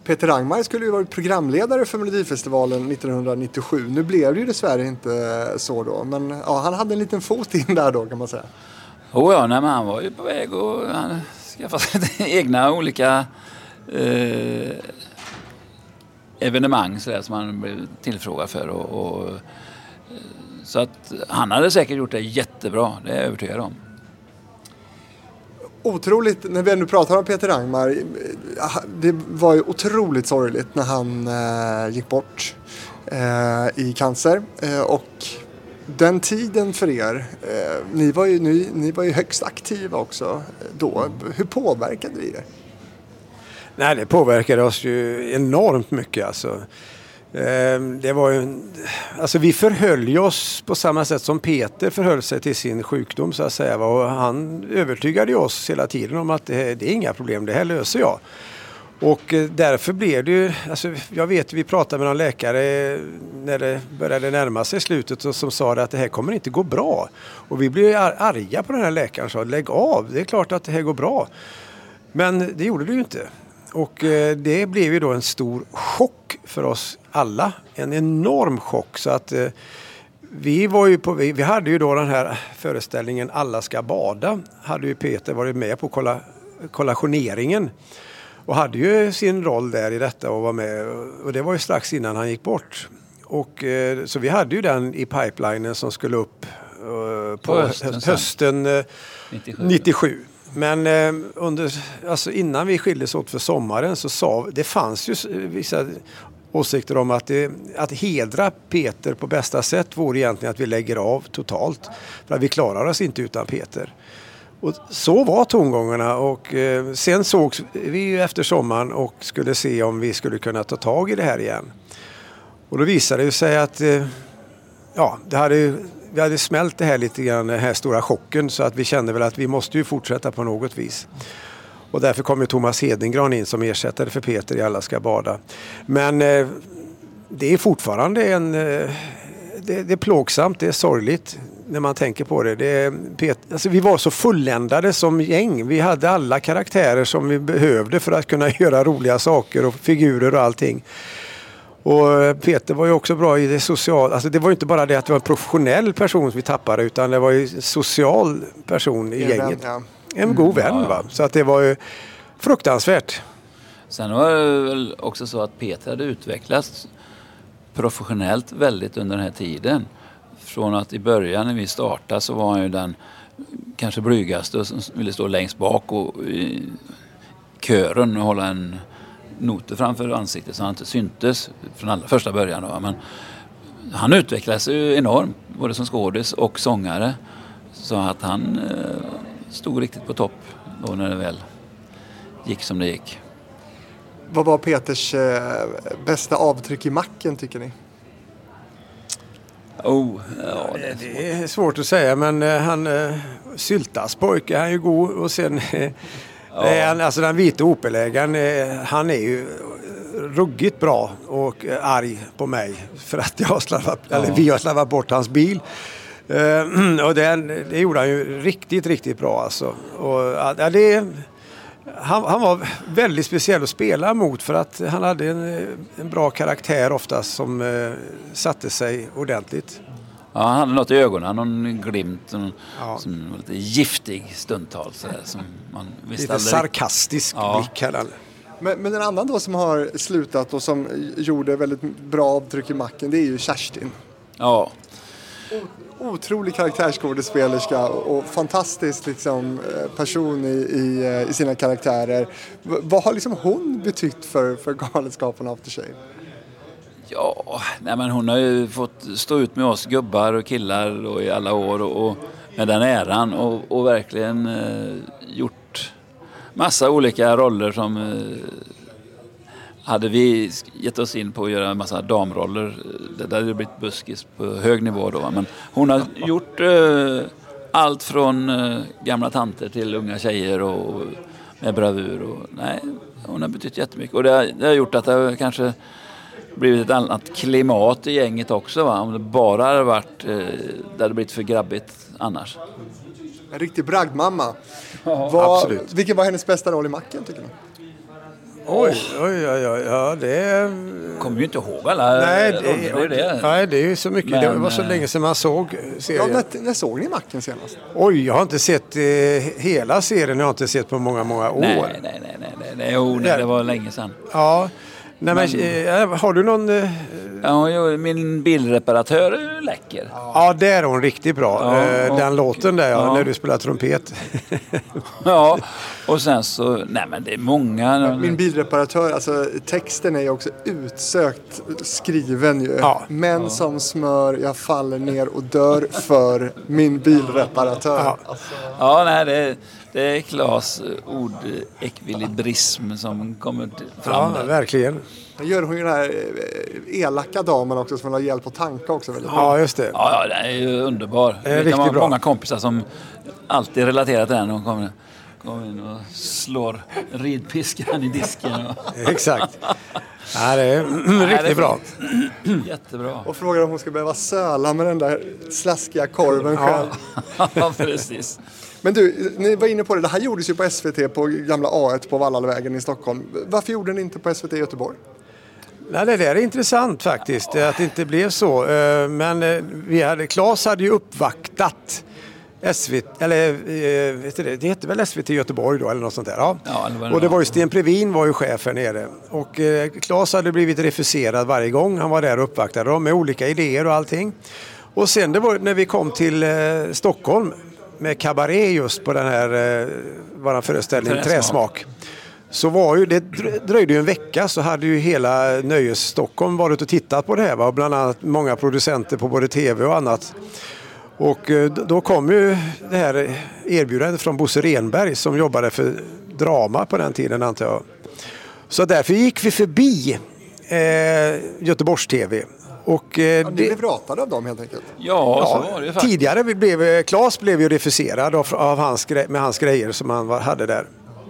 [SPEAKER 1] Peter Rangmar skulle ju varit programledare för Melodifestivalen 1997. Nu blev det ju dessvärre inte så då. Men ja, han hade en liten fot in där då kan man säga.
[SPEAKER 2] Oh ja, nej, men han var ju på väg att han skaffa sig egna olika eh, evenemang så där, som han blev tillfrågad för. Och, och, eh, så att han hade säkert gjort det jättebra, det är jag övertygad om.
[SPEAKER 1] Otroligt, när vi nu pratar om Peter Angmar, det var ju otroligt sorgligt när han eh, gick bort eh, i cancer. Eh, och den tiden för er, eh, ni, var ju, ni, ni var ju högst aktiva också eh, då. Hur påverkade det er?
[SPEAKER 3] Nej, det påverkade oss ju enormt mycket alltså. Ehm, det var ju, en- alltså vi förhöll ju oss på samma sätt som Peter förhöll sig till sin sjukdom så att säga. Och han övertygade ju oss hela tiden om att det, det är inga problem, det här löser jag. Och eh, därför blev det ju, alltså jag vet vi pratade med någon läkare när det började närma sig slutet och som sa att det här kommer inte gå bra. Och vi blev arga på den här läkaren och sa lägg av, det är klart att det här går bra. Men det gjorde det ju inte. Och eh, det blev ju då en stor chock för oss alla. En enorm chock. Så att eh, vi var ju på, vi, vi hade ju då den här föreställningen Alla ska bada. Hade ju Peter varit med på kolla, kollationeringen. Och hade ju sin roll där i detta och var med. Och det var ju strax innan han gick bort. Och, eh, så vi hade ju den i pipelinen som skulle upp eh, på,
[SPEAKER 2] hösten
[SPEAKER 3] hösten,
[SPEAKER 2] sen.
[SPEAKER 3] hösten eh,
[SPEAKER 2] 97.
[SPEAKER 3] 97. Men eh, under, alltså innan vi skildes åt för sommaren så sa, det fanns ju eh, vissa åsikter om att, det, att hedra Peter på bästa sätt vore egentligen att vi lägger av totalt. För att vi klarar oss inte utan Peter. Och så var tongångarna och eh, sen sågs vi ju efter sommaren och skulle se om vi skulle kunna ta tag i det här igen. Och då visade det sig att eh, ja, det hade, vi hade smält det här lite grann, den här stora chocken så att vi kände väl att vi måste ju fortsätta på något vis. Och därför kom ju Thomas Hedengran in som ersättare för Peter i Alla ska bada. Men eh, det är fortfarande en... Eh, det, det är plågsamt, det är sorgligt när man tänker på det. det Pet, alltså vi var så fulländade som gäng. Vi hade alla karaktärer som vi behövde för att kunna göra roliga saker och figurer och allting. Och eh, Peter var ju också bra i det sociala. Alltså det var ju inte bara det att det var en professionell person vi tappade utan det var ju en social person i
[SPEAKER 1] Er vän,
[SPEAKER 3] gänget.
[SPEAKER 1] ja.
[SPEAKER 3] En god vän va. Så att det var ju fruktansvärt.
[SPEAKER 2] Sen var det väl också så att Peter hade utvecklats professionellt väldigt under den här tiden. Från att i början när vi startade så var han ju den kanske blygaste som ville stå längst bak och i kören och hålla en noter framför ansiktet så han inte syntes från allra första början. Då. Men han utvecklades ju enormt, både som skådis och sångare. Så att han eh, stod riktigt på topp då när det väl gick som det gick.
[SPEAKER 1] Vad var Peters eh, bästa avtryck i macken tycker ni?
[SPEAKER 2] Oh, ja, det,
[SPEAKER 3] Det är svårt att säga men eh, han eh, Syltas pojke, han är ju god och sen eh, är han, alltså den vita Opel-ägaren, eh, han är ju ruggigt bra och eh, arg på mig för att jag har slarvat, eller vi har slarvat bort hans bil. Eh, och det, det gjorde han ju riktigt, riktigt bra alltså. Och, ja, det, han, han var väldigt speciell att spela mot för att han hade en, eh, en bra karaktär oftast som eh, satte sig ordentligt.
[SPEAKER 2] Ja, han hade något i ögonen, någon glimt någon,
[SPEAKER 3] Ja.
[SPEAKER 2] som var lite giftig stundtals. så där, Som man visste
[SPEAKER 3] Lite
[SPEAKER 2] aldrig-
[SPEAKER 3] sarkastisk
[SPEAKER 2] Ja.
[SPEAKER 3] blick hade han.
[SPEAKER 1] Men, men en annan då som har slutat och som gjorde väldigt bra avtryck i macken det är ju Kerstin.
[SPEAKER 2] Ja,
[SPEAKER 1] Otrolig karaktärsskådespelerska och fantastisk liksom, eh, person i, i, eh, i sina karaktärer. V- vad har liksom hon betytt för, för Galenskaparna After Shave?
[SPEAKER 2] Ja nej, men hon har ju fått stå ut med oss gubbar och killar och i alla år och, och med den äran och, och verkligen eh, gjort massa olika roller som eh, hade vi gett oss in på att göra en massa damroller, det där hade blivit buskis på hög nivå då. Men hon har gjort eh, allt från eh, gamla tanter till unga tjejer och med bravur. Och, nej, hon har betytt jättemycket. Och det har, det har gjort att det har kanske blivit ett annat klimat i gänget också. Va? Om det bara hade varit, eh, det hade blivit för grabbigt annars.
[SPEAKER 1] En riktig bragdmamma.
[SPEAKER 3] Absolut.
[SPEAKER 1] Vilken var hennes bästa roll i macken tycker ni?
[SPEAKER 3] Oj, oj, oj, oj, ja det.
[SPEAKER 2] Kommer ju inte ihåg alla
[SPEAKER 3] Nej,
[SPEAKER 2] roller,
[SPEAKER 3] det,
[SPEAKER 2] det är det.
[SPEAKER 3] nej, det är ju så mycket. det
[SPEAKER 2] Men,
[SPEAKER 3] var så
[SPEAKER 2] eh,
[SPEAKER 3] länge sedan man såg
[SPEAKER 1] Ja,
[SPEAKER 3] serien.
[SPEAKER 1] när, när såg ni macken senast?
[SPEAKER 3] Oj, jag har inte sett eh, hela serien. Jag har inte sett på många, många år.
[SPEAKER 2] Nej, nej, nej, nej, nej, nej. Jo, nej, det var länge sedan.
[SPEAKER 3] Ja, Nej, men, eh, har du någon... Eh,
[SPEAKER 2] Ja, min bilreparatör är ju läcker.
[SPEAKER 3] ja, där är hon riktigt bra.
[SPEAKER 2] Ja,
[SPEAKER 3] Eh,
[SPEAKER 2] och-
[SPEAKER 3] Den låten där, ja,
[SPEAKER 2] ja.
[SPEAKER 3] när du spelar trumpet.
[SPEAKER 2] Ja, och sen så, nej men det är många.
[SPEAKER 1] Min bilreparatör, alltså texten är ju också utsökt skriven ju.
[SPEAKER 3] Ja.
[SPEAKER 1] Män som smör, jag faller ner och dör för min bilreparatör.
[SPEAKER 3] Ja.
[SPEAKER 1] Alltså,
[SPEAKER 2] Ja, nej, det, det är Klas ordekvilibrism som kommer fram
[SPEAKER 3] Ja,
[SPEAKER 2] där.
[SPEAKER 3] verkligen.
[SPEAKER 1] Då gör hon ju den här eh, elaka damen också som vill ha hjälp att tanka också väldigt bra.
[SPEAKER 3] Ja, just det.
[SPEAKER 2] Ja, ja, den är ju underbar.
[SPEAKER 3] är
[SPEAKER 2] Det kan vara
[SPEAKER 3] bra.
[SPEAKER 2] många kompisar som alltid relaterar till den. De kommer, kommer in och slår ridpiskan i disken.
[SPEAKER 3] Exakt. Ja, det är
[SPEAKER 2] det
[SPEAKER 3] riktigt bra.
[SPEAKER 2] Jättebra.
[SPEAKER 1] Och frågar om hon ska behöva söla med den där slaskiga korven själv.
[SPEAKER 2] Ja, precis.
[SPEAKER 1] Men du, ni var inne på det, det här gjordes ju på SVT på gamla A1 på Vallalavägen i Stockholm. Varför gjorde ni inte på SVT i Göteborg?
[SPEAKER 3] Nej, det där är intressant faktiskt, att det inte blev så. Eh, Men eh, vi hade, Claes hade ju uppvaktat SVT, eller eh, vet du det, det hette väl SVT Göteborg då eller något sånt där. Ja.
[SPEAKER 2] Ja, det
[SPEAKER 3] och det
[SPEAKER 2] var.
[SPEAKER 3] ju Sten Previn var ju chef här nere. Och eh, Claes hade blivit refuserad varje gång han var där och uppvaktade dem med olika idéer och allting. Och sen det var när vi kom till eh, Stockholm med Cabaret just på den här, eh, våran föreställning
[SPEAKER 2] Träsmak.
[SPEAKER 3] Träsmak. Så var ju, det drö- dröjde ju en vecka så hade ju hela Nöjes Stockholm varit och tittat på det här. Va? Bland annat många producenter på både tv och annat. Och eh, då kom ju det här erbjudandet från Bosse Renberg som jobbade för drama på den tiden antar jag. Så därför gick vi förbi eh, Göteborgs TV. Och, eh,
[SPEAKER 1] Ja, ni
[SPEAKER 3] det,
[SPEAKER 1] blev ratade av dem helt enkelt.
[SPEAKER 2] Ja, så var det ju faktiskt.
[SPEAKER 3] tidigare blev eh, Claes blev ju refuserad av, av hans, med hans grejer som han var, hade där.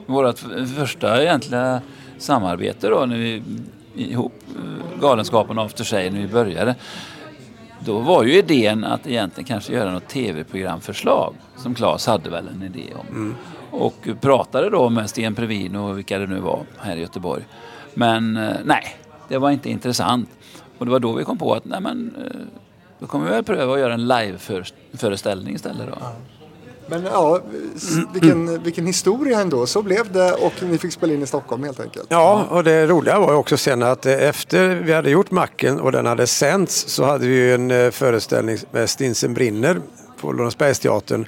[SPEAKER 2] Vårt första egentliga samarbete då när vi ihop eh, Galenskapen After Sig när vi började. Då var ju idén att egentligen kanske göra något tv-programförslag som Claes hade väl en idé om. Och pratade då med Sten Previn och vilka det nu var här i Göteborg. Men eh, nej, det var inte intressant. Och det var då vi kom på att nej men eh, då kommer vi väl pröva att göra en live-föreställning istället då.
[SPEAKER 1] Men ja, vilken, vilken historia ändå. Så blev det och ni fick spela in i Stockholm helt enkelt.
[SPEAKER 3] Ja, och det roliga var ju också sen att eh, efter vi hade gjort Macken och den hade sänts så hade vi ju en eh, föreställning med Stinsen brinner på Lorensbergsteatern.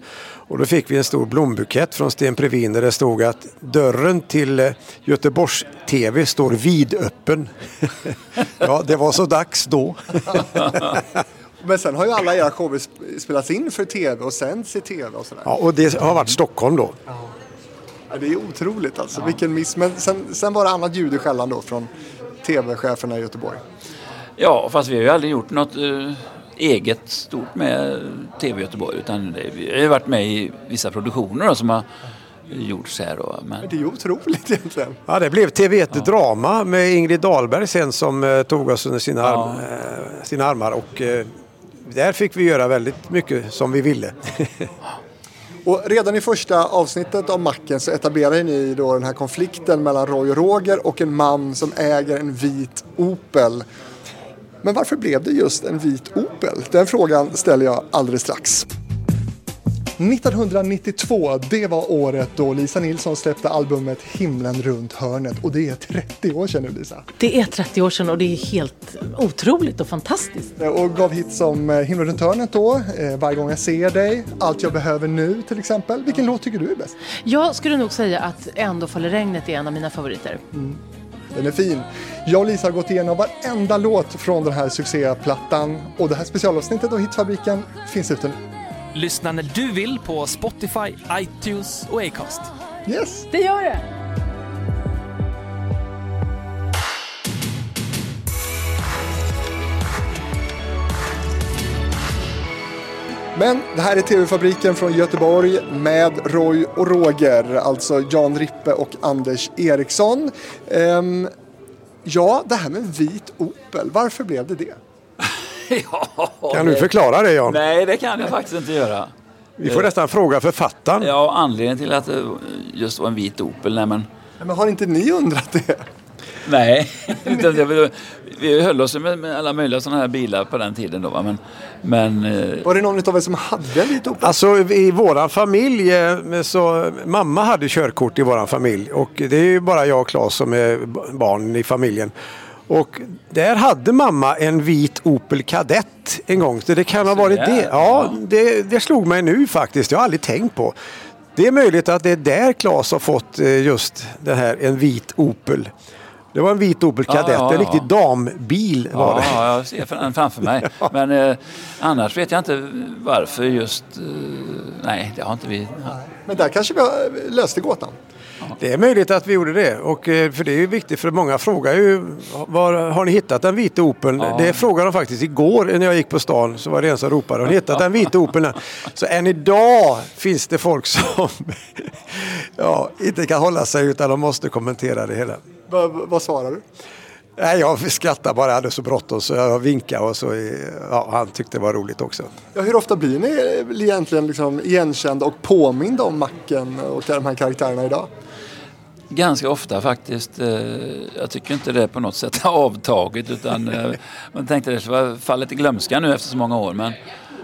[SPEAKER 3] Och då fick vi en stor blombukett från Sten Previn där det stod att dörren till eh, Göteborgs TV står vidöppen. ja, det var så dags då.
[SPEAKER 1] Men sen har ju alla era shower sp- spelats in för tv och sänds i tv och sådär.
[SPEAKER 3] Ja, och det har varit Stockholm då.
[SPEAKER 1] Ja, det är otroligt alltså. Vilken miss. Men sen, sen var det annat ljud i skällan då från tv-cheferna i Göteborg.
[SPEAKER 2] Ja, fast vi har ju aldrig gjort något eh, eget stort med TV Göteborg. Utan det, vi har varit med i vissa produktioner då, som har gjorts här. Då, men,
[SPEAKER 1] Det är ju otroligt egentligen.
[SPEAKER 3] Ja, det blev TV1 Drama med Ingrid Dahlberg sen som eh, tog oss under sina,
[SPEAKER 2] Ja.
[SPEAKER 3] arm, eh, sina armar. Och, eh, där fick vi göra väldigt mycket som vi ville.
[SPEAKER 1] Och redan i första avsnittet av Macken så etablerar ni då den här konflikten mellan Roy och Roger och en man som äger en vit Opel. Men varför blev det just en vit Opel? Den frågan ställer jag alldeles strax. 1992, det var året då Lisa Nilsson släppte albumet Himlen runt hörnet. Och det är 30 år sedan nu Lisa.
[SPEAKER 7] Det är 30 år sedan och det är helt otroligt och fantastiskt.
[SPEAKER 1] Och gav hit som eh, Himlen runt hörnet då, eh, Varje gång jag ser dig, Allt jag behöver nu till exempel. Vilken låt tycker du är bäst?
[SPEAKER 7] Jag skulle nog säga att Ändå faller regnet är en av mina favoriter.
[SPEAKER 1] Den är fin. Jag och Lisa har gått igenom varenda låt från den här succéplattan och det här specialavsnittet av Hitfabriken finns ute nu.
[SPEAKER 8] Lyssna när du vill på Spotify, iTunes och Acast.
[SPEAKER 1] Yes!
[SPEAKER 7] Det gör det!
[SPEAKER 1] Men det här är TV-fabriken från Göteborg med Roy och Roger, alltså Jan Rippe och Anders Eriksson. Ehm, ja, det här med vit Opel, varför blev det det?
[SPEAKER 2] ja,
[SPEAKER 3] Kan du förklara det Jan?
[SPEAKER 2] Nej, det kan jag faktiskt inte göra.
[SPEAKER 3] Vi får nästan fråga författaren.
[SPEAKER 2] Ja, anledningen till att det just var en vit Opel, nej men
[SPEAKER 1] Men har inte ni undrat det?
[SPEAKER 2] Nej, utan det vi höll oss med, med alla möjliga sådana här bilar på den tiden då. Va? Men, men eh,
[SPEAKER 1] Var det någon av er som hade en vit Opel?
[SPEAKER 3] Alltså i våran familj, eh, så mamma hade körkort i våran familj och det är ju bara jag och Claes som är barn i familjen. Och där hade mamma en vit Opel Kadett en gång. Så det kan ha varit det. Ja, det, det slog mig nu faktiskt. Jag har aldrig tänkt på. Det är möjligt att det är där Claes har fått eh, just den här, en vit Opel. Det var en vit Opel
[SPEAKER 2] Ja,
[SPEAKER 3] Kadett,
[SPEAKER 2] ja,
[SPEAKER 3] en riktig
[SPEAKER 2] ja.
[SPEAKER 3] dambil var
[SPEAKER 2] Ja,
[SPEAKER 3] det.
[SPEAKER 2] ja, jag ser den framför mig. Men eh, annars vet jag inte varför just... Eh, nej, det har inte vi.
[SPEAKER 1] Men där kanske vi löste gåtan.
[SPEAKER 3] Det är möjligt att vi gjorde det. Och, eh, för det är ju viktigt för många frågar ju var har ni hittat den vita Opeln? Det frågade de faktiskt igår när jag gick på stan. Så var det en som ropade har ni hittat den vita Opeln? Så än idag finns det folk som ja, inte kan hålla sig utan de måste kommentera det hela.
[SPEAKER 1] Va, va- vad svarar du?
[SPEAKER 3] Nej, jag skrattade bara, jag hade så bråttom så jag vinkade och så, ja, han tyckte det var roligt också.
[SPEAKER 1] Ja, hur ofta blir ni egentligen liksom igenkända och påminda om Macken och de här karaktärerna idag?
[SPEAKER 2] Ganska ofta faktiskt. Eh, jag tycker inte det på något sätt har avtagit utan eh, man tänkte det skulle fallet i glömska nu efter så många år. Men,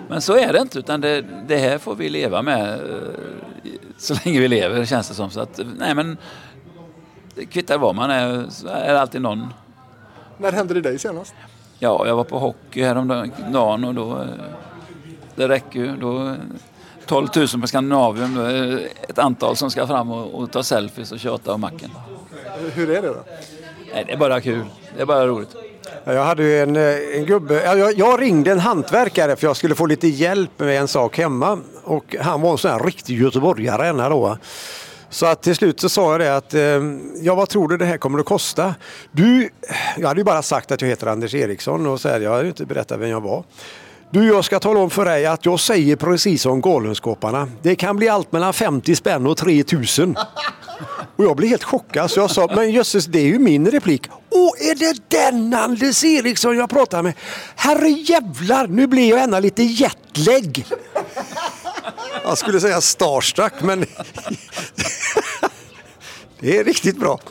[SPEAKER 2] men så är det inte utan det, det här får vi leva med eh, så länge vi lever känns det som. Så att, nej men kvittar var man är, så är det alltid någon.
[SPEAKER 1] När hände det dig senast?
[SPEAKER 2] Ja, jag var på hockey häromdagen och då, eh, det räcker ju. Då, 12 000 på Skandinavium, då är det ett antal som ska fram och, och ta selfies och tjata om macken.
[SPEAKER 1] Hur är det då?
[SPEAKER 2] Nej, det är bara kul. Det är bara roligt.
[SPEAKER 3] Ja, Jag hade ju en, eh, en gubbe, ja, jag, jag ringde en hantverkare för jag skulle få lite hjälp med en sak hemma. Och han var en sån här riktig göteborgare då. Så att till slut så sa jag det att, eh, ja vad tror du det här kommer att kosta? Du, jag hade ju bara sagt att jag heter Anders Eriksson och så här, jag hade ju inte berättat vem jag var. Du, jag ska tala om för dig att jag säger precis som Galenskaparna. Det kan bli allt mellan 50 spänn och 3000. Och jag blev helt chockad så jag sa, men jösses det är ju min replik. Åh, är det den Anders Eriksson jag pratar med? Herre jävlar, nu blir jag ändå lite jetlag. Jag skulle säga starstruck, men det är riktigt bra.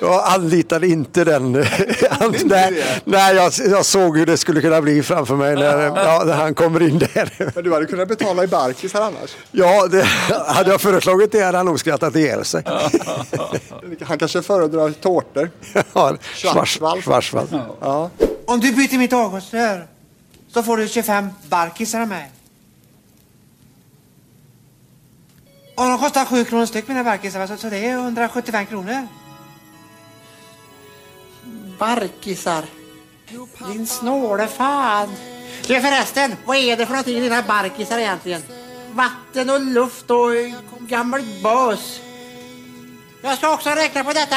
[SPEAKER 3] Jag anlitade inte den. nej, nej jag, jag såg hur det skulle kunna bli framför mig när, ja, när han kommer in där.
[SPEAKER 1] Men du hade kunnat betala i Barkis här annars.
[SPEAKER 3] Ja, det, hade jag föreslagit det hade han nog skrattat ihjäl sig.
[SPEAKER 1] Han kanske föredrar tårtor.
[SPEAKER 3] Ja,
[SPEAKER 1] Schwarzwald.
[SPEAKER 3] Schwarzwald.
[SPEAKER 1] Ja.
[SPEAKER 9] Om du byter mitt avgasrör så får du 25 barkisar av mig. Och de kostar 7 kronor styck mina barkisar, så, så det är 175 kronor. Barkisar. Din snåle fan. Du förresten, vad är det för någonting i dina barkisar egentligen? Vatten och luft och gammal bös. Jag ska också räkna på detta.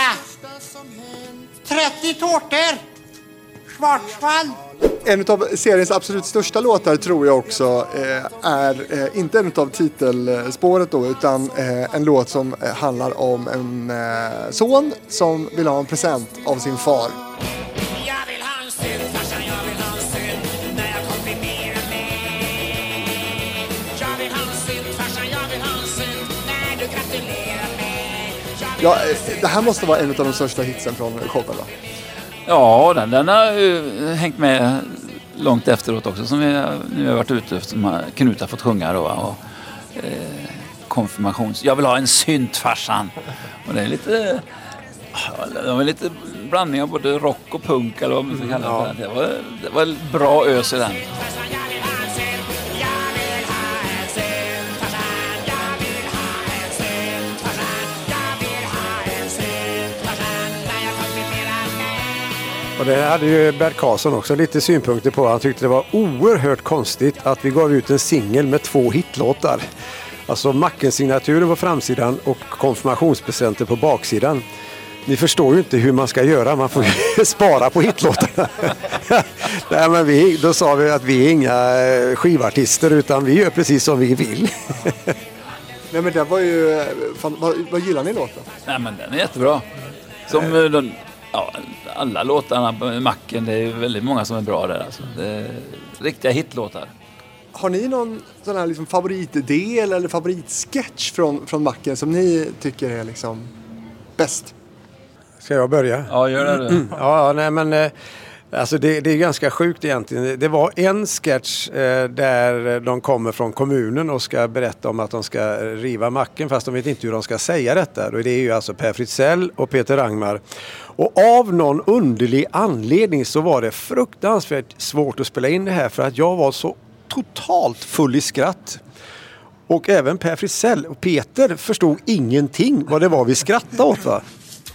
[SPEAKER 9] 30 tårtor. Schwarzwald.
[SPEAKER 1] En av seriens absolut största låtar tror jag också eh, är eh, inte en av titelspåret då utan eh, en låt som handlar om en eh, son som vill ha en present av sin far. Ja, eh, det här måste vara en av de största hitsen från showen va?
[SPEAKER 2] Ja, den, den har ju hängt med långt efteråt också som vi nu har varit ute som har- Knut har fått sjunga då. Och, eh, konfirmations... Jag vill ha en synt farsan. Och det är lite... Det var lite blandning av både rock och punk eller vad man ska kalla det. Det var, det var bra ös i den.
[SPEAKER 3] Och det hade ju Bert Karlsson också lite synpunkter på. Han tyckte det var oerhört konstigt att vi gav ut en singel med två hitlåtar. Alltså Macken-signaturen på framsidan och konfirmationspresenter på baksidan. Ni förstår ju inte hur man ska göra, man får ju spara på hitlåtarna. Nej, men vi, då sa vi att vi är inga eh, skivartister utan vi gör precis som vi vill.
[SPEAKER 1] Nej men det var ju... eh, Fan, vad, vad gillar ni låten?
[SPEAKER 2] Nej men den är jättebra. Som eh, den, ja, alla låtarna på Macken, det är väldigt många som är bra där alltså. Det är riktiga hitlåtar.
[SPEAKER 1] Har ni någon sån här liksom favoritdel eller favoritsketch från, från Macken som ni tycker är liksom bäst?
[SPEAKER 3] Ska jag börja?
[SPEAKER 2] Ja, gör det du.
[SPEAKER 3] Ja, ja nej, men eh, Alltså det, det är ganska sjukt egentligen. Det var en sketch eh, där de kommer från kommunen och ska berätta om att de ska riva macken fast de vet inte hur de ska säga detta. Och det är ju alltså Per Fritzell och Peter Rangmar. Och av någon underlig anledning så var det fruktansvärt svårt att spela in det här för att jag var så totalt full i skratt. Och även Per Fritzell och Peter förstod ingenting vad det var vi skrattade åt va?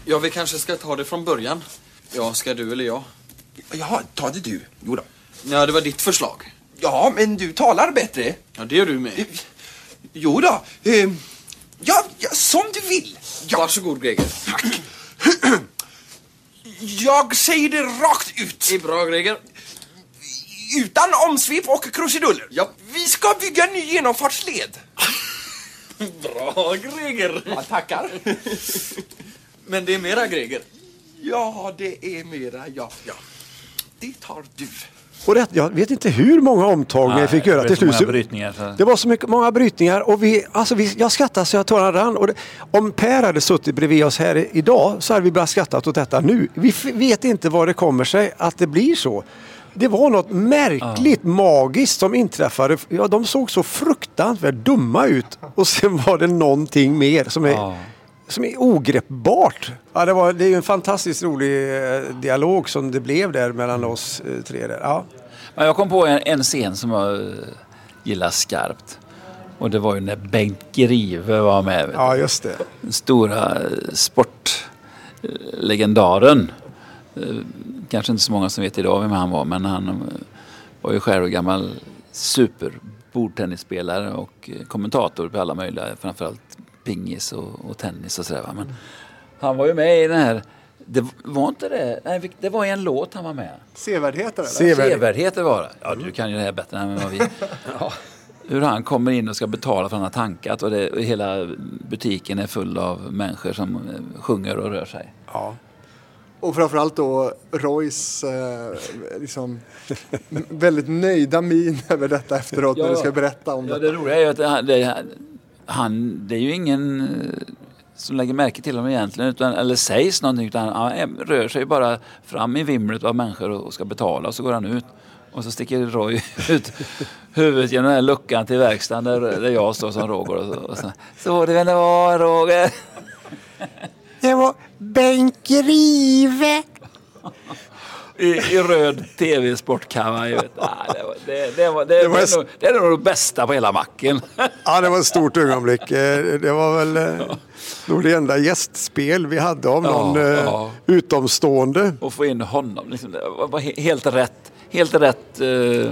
[SPEAKER 10] Ja, vi kanske ska ta det från början. Ja, ska du eller jag?
[SPEAKER 11] Jaha, ta det du. Jo då.
[SPEAKER 10] Ja, det var ditt förslag.
[SPEAKER 11] Ja, men du talar bättre.
[SPEAKER 10] Ja, det gör du med.
[SPEAKER 11] Jo då. Eh, ja, ja, som du vill. Ja.
[SPEAKER 10] Varsågod, Greger.
[SPEAKER 11] Jag säger det rakt ut.
[SPEAKER 10] Det är bra, Greger.
[SPEAKER 11] Utan omsvep och krusiduller.
[SPEAKER 10] Ja.
[SPEAKER 11] Vi ska bygga en ny genomfartsled.
[SPEAKER 10] Bra, Greger.
[SPEAKER 11] Ja, tackar.
[SPEAKER 10] Men det är mera, Greger.
[SPEAKER 11] Ja, det är mera ja. ja. Det tar du.
[SPEAKER 3] Och det, jag vet inte hur många omtagningar jag fick göra till slut. Det var så mycket, många brytningar och vi, alltså vi, jag skrattade så jag tårarna rann. Och det, om Per hade suttit bredvid oss här idag så hade vi bara skrattat åt detta nu. Vi vet inte vad det kommer sig att det blir så. Det var något märkligt magiskt som inträffade. Ja, de såg så fruktansvärt dumma ut och sen var det någonting mer som är,
[SPEAKER 2] Ja.
[SPEAKER 3] Som är ogreppbart. Ja, det, var, det är ju en fantastiskt rolig eh, dialog som det blev där mellan oss eh, tre. Där. Ja.
[SPEAKER 2] Men jag kom på en, en scen som jag eh, gillar skarpt. Och det var ju när Bengt Grive var med.
[SPEAKER 3] ja, just det.
[SPEAKER 2] Den stora sportlegendaren. Kanske inte så många som vet idag vem han var men han var ju själv gammal super bordtennisspelare och kommentator på alla möjliga, framförallt pingis och, och tennis och sådär. va. Men han var ju med i den här, det var inte det, nej det var en låt han var med.
[SPEAKER 1] Sevärdheter.
[SPEAKER 2] Sevärdheter var det. Ja, du kan ju det här bättre än vad vi... Ja. Hur han kommer in och ska betala för att han har tankat och, det, och hela butiken är full av människor som eh, sjunger och rör sig.
[SPEAKER 3] Ja.
[SPEAKER 1] Och framförallt då Roys eh, liksom, väldigt nöjda min över detta efteråt när
[SPEAKER 2] Ja.
[SPEAKER 1] du ska berätta om
[SPEAKER 2] Ja,
[SPEAKER 1] det.
[SPEAKER 2] det roliga är ju att det, det, han, det är ju ingen eh, som lägger märke till honom egentligen, utan, eller sägs någonting, utan han rör sig bara fram i vimlet av människor och ska betala och så går han ut. Och så sticker Roy ut huvudet genom den här luckan till verkstaden där, där jag står som Roger. Och så, och så, så det väl det var Roger.
[SPEAKER 3] Det var Bengt Grive.
[SPEAKER 2] I, i röd tv-sportkavaj. Ah, det, var, det, det, var, det,
[SPEAKER 3] Det var
[SPEAKER 2] det,
[SPEAKER 3] s-
[SPEAKER 2] är nog, det är nog det bästa på hela macken.
[SPEAKER 3] Ja, det var ett stort ögonblick. Eh, Det var väl eh, nog det enda gästspel vi hade av någon eh,
[SPEAKER 2] ja.
[SPEAKER 3] utomstående.
[SPEAKER 2] och få in honom. Liksom, det var var he- helt rätt, helt rätt uh,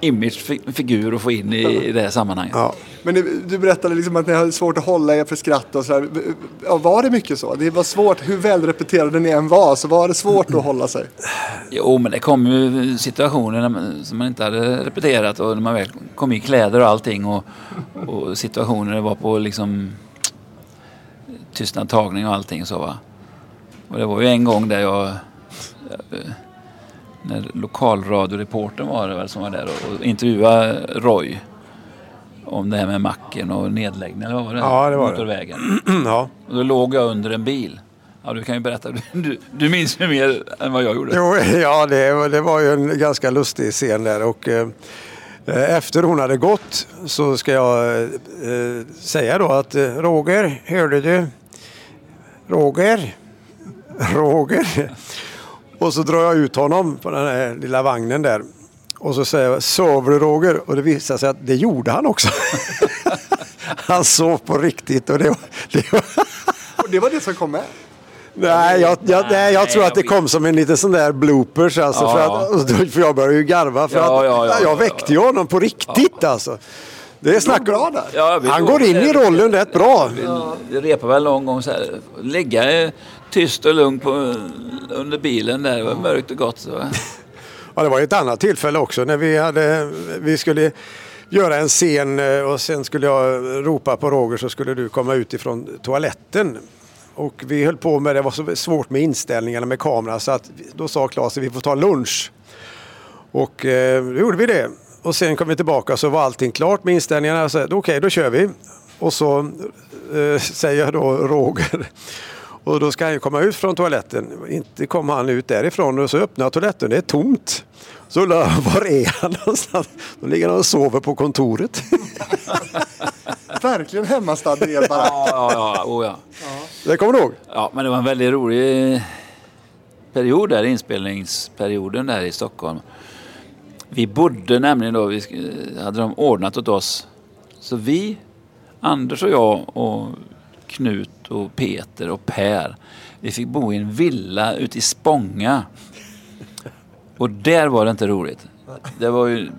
[SPEAKER 2] image, fi- figur att få in i, i det här sammanhanget.
[SPEAKER 3] Ja.
[SPEAKER 1] Men du, berättade liksom att ni hade svårt att hålla er för skratt och sådär. Ja, var det mycket så? Det var svårt, hur välrepeterade ni än var, så var det svårt att hålla sig.
[SPEAKER 2] Jo, men det kom ju situationer när man, som man inte hade repeterat och när man väl kom i kläder och allting och, och situationer det var på liksom tystnadtagning och allting så va. Och det var ju en gång där jag, eh, när lokalradioreportern var det väl som var där och, intervjuade Roy om det här med macken och nedläggning eller vad var det?
[SPEAKER 3] Ja, det var det.
[SPEAKER 2] Motorvägen.
[SPEAKER 3] Ja.
[SPEAKER 2] Och då låg jag under en bil. Ja, du kan ju berätta. Du, du, minns ju mer än vad jag gjorde.
[SPEAKER 3] Jo, ja, det, var- det var ju en ganska lustig scen där. Och, eh, efter hon hade gått så ska jag eh, säga då att eh, Roger, hörde du? Roger? Roger? Och så drar jag ut honom på den här lilla vagnen där. Och så säger jag, sover du Roger? Och det visade sig att det gjorde han också. han sov på riktigt och det var, det var
[SPEAKER 1] Och det var det som kom med.
[SPEAKER 3] Nej, jag, jag, nej, jag tror att det kom som en liten sån där bloopers. Alltså,
[SPEAKER 2] Ja.
[SPEAKER 3] för, att, för jag började ju garva för
[SPEAKER 2] Ja,
[SPEAKER 3] att
[SPEAKER 2] ja, ja,
[SPEAKER 3] jag
[SPEAKER 2] ja,
[SPEAKER 3] väckte ju honom på riktigt alltså. Det är snack
[SPEAKER 1] bra där.
[SPEAKER 3] Han går in i rollen rätt bra.
[SPEAKER 2] Vi repade väl någon gång så här. Ligga eh, tyst och lugnt på, under bilen där. Det var mörkt och gott. Så.
[SPEAKER 3] Ja, det var ett annat tillfälle också när vi, hade, vi skulle göra en scen eh, och sen skulle jag ropa på Roger så skulle du komma ut ifrån toaletten. Och vi höll på med det, var så svårt med inställningarna med kameran så att då sa Claes att vi får ta lunch. Och eh, då gjorde vi det. Och sen kom vi tillbaka så var allting klart med inställningarna. Okej, då kör vi. Och så eh, säger jag då Roger. Och då ska han ju komma ut från toaletten. Inte kom han ut därifrån och så öppnar toaletten, det är tomt. Så undrar jag, var är han någonstans? Då ligger han och sover på kontoret.
[SPEAKER 1] Verkligen hemmastad i er barack.
[SPEAKER 2] Ja, ja, ja. Oh, ja.
[SPEAKER 3] Det kommer du ihåg?
[SPEAKER 2] Ja, men det var en väldigt rolig period där, inspelningsperioden där i Stockholm. Vi bodde nämligen då, vi sk- hade de ordnat åt oss. Så vi, Anders och jag och Knut och Peter och Per, vi fick bo i en villa ute i Spånga. Och där var det inte roligt. Det var ju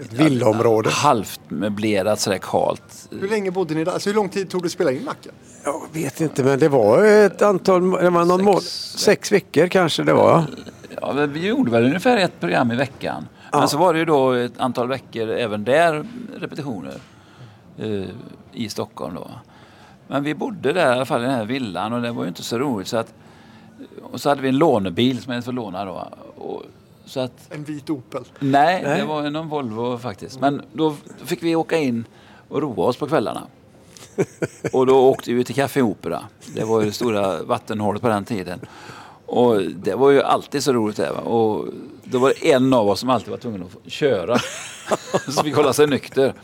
[SPEAKER 3] Ett villaområde.
[SPEAKER 2] halvt möblerat sådär kalt.
[SPEAKER 1] Hur länge bodde ni där? Alltså, hur lång tid tog det att spela in Macken?
[SPEAKER 3] Jag vet inte, men det var ett antal, det var någon månad, sex veckor kanske det var.
[SPEAKER 2] Ja, vi gjorde väl ungefär ett program i veckan.
[SPEAKER 3] Ja.
[SPEAKER 2] Men så var det ju då ett antal veckor även där repetitioner eh, i Stockholm då. Men vi bodde där i alla fall i den här villan och det var ju inte så roligt så att och så hade vi en lånebil som jag får låna då. Och, så att,
[SPEAKER 1] En vit Opel.
[SPEAKER 2] nej,
[SPEAKER 3] Nej.
[SPEAKER 2] det var någon Volvo faktiskt. Men då fick vi åka in och roa oss på kvällarna. Och då åkte vi till Café Opera. Det var ju det stora vattenhålet på den tiden. Och det var ju alltid så roligt det. Va? Och då var det en av oss som alltid var tvungen att köra. så fick hålla sig nykter.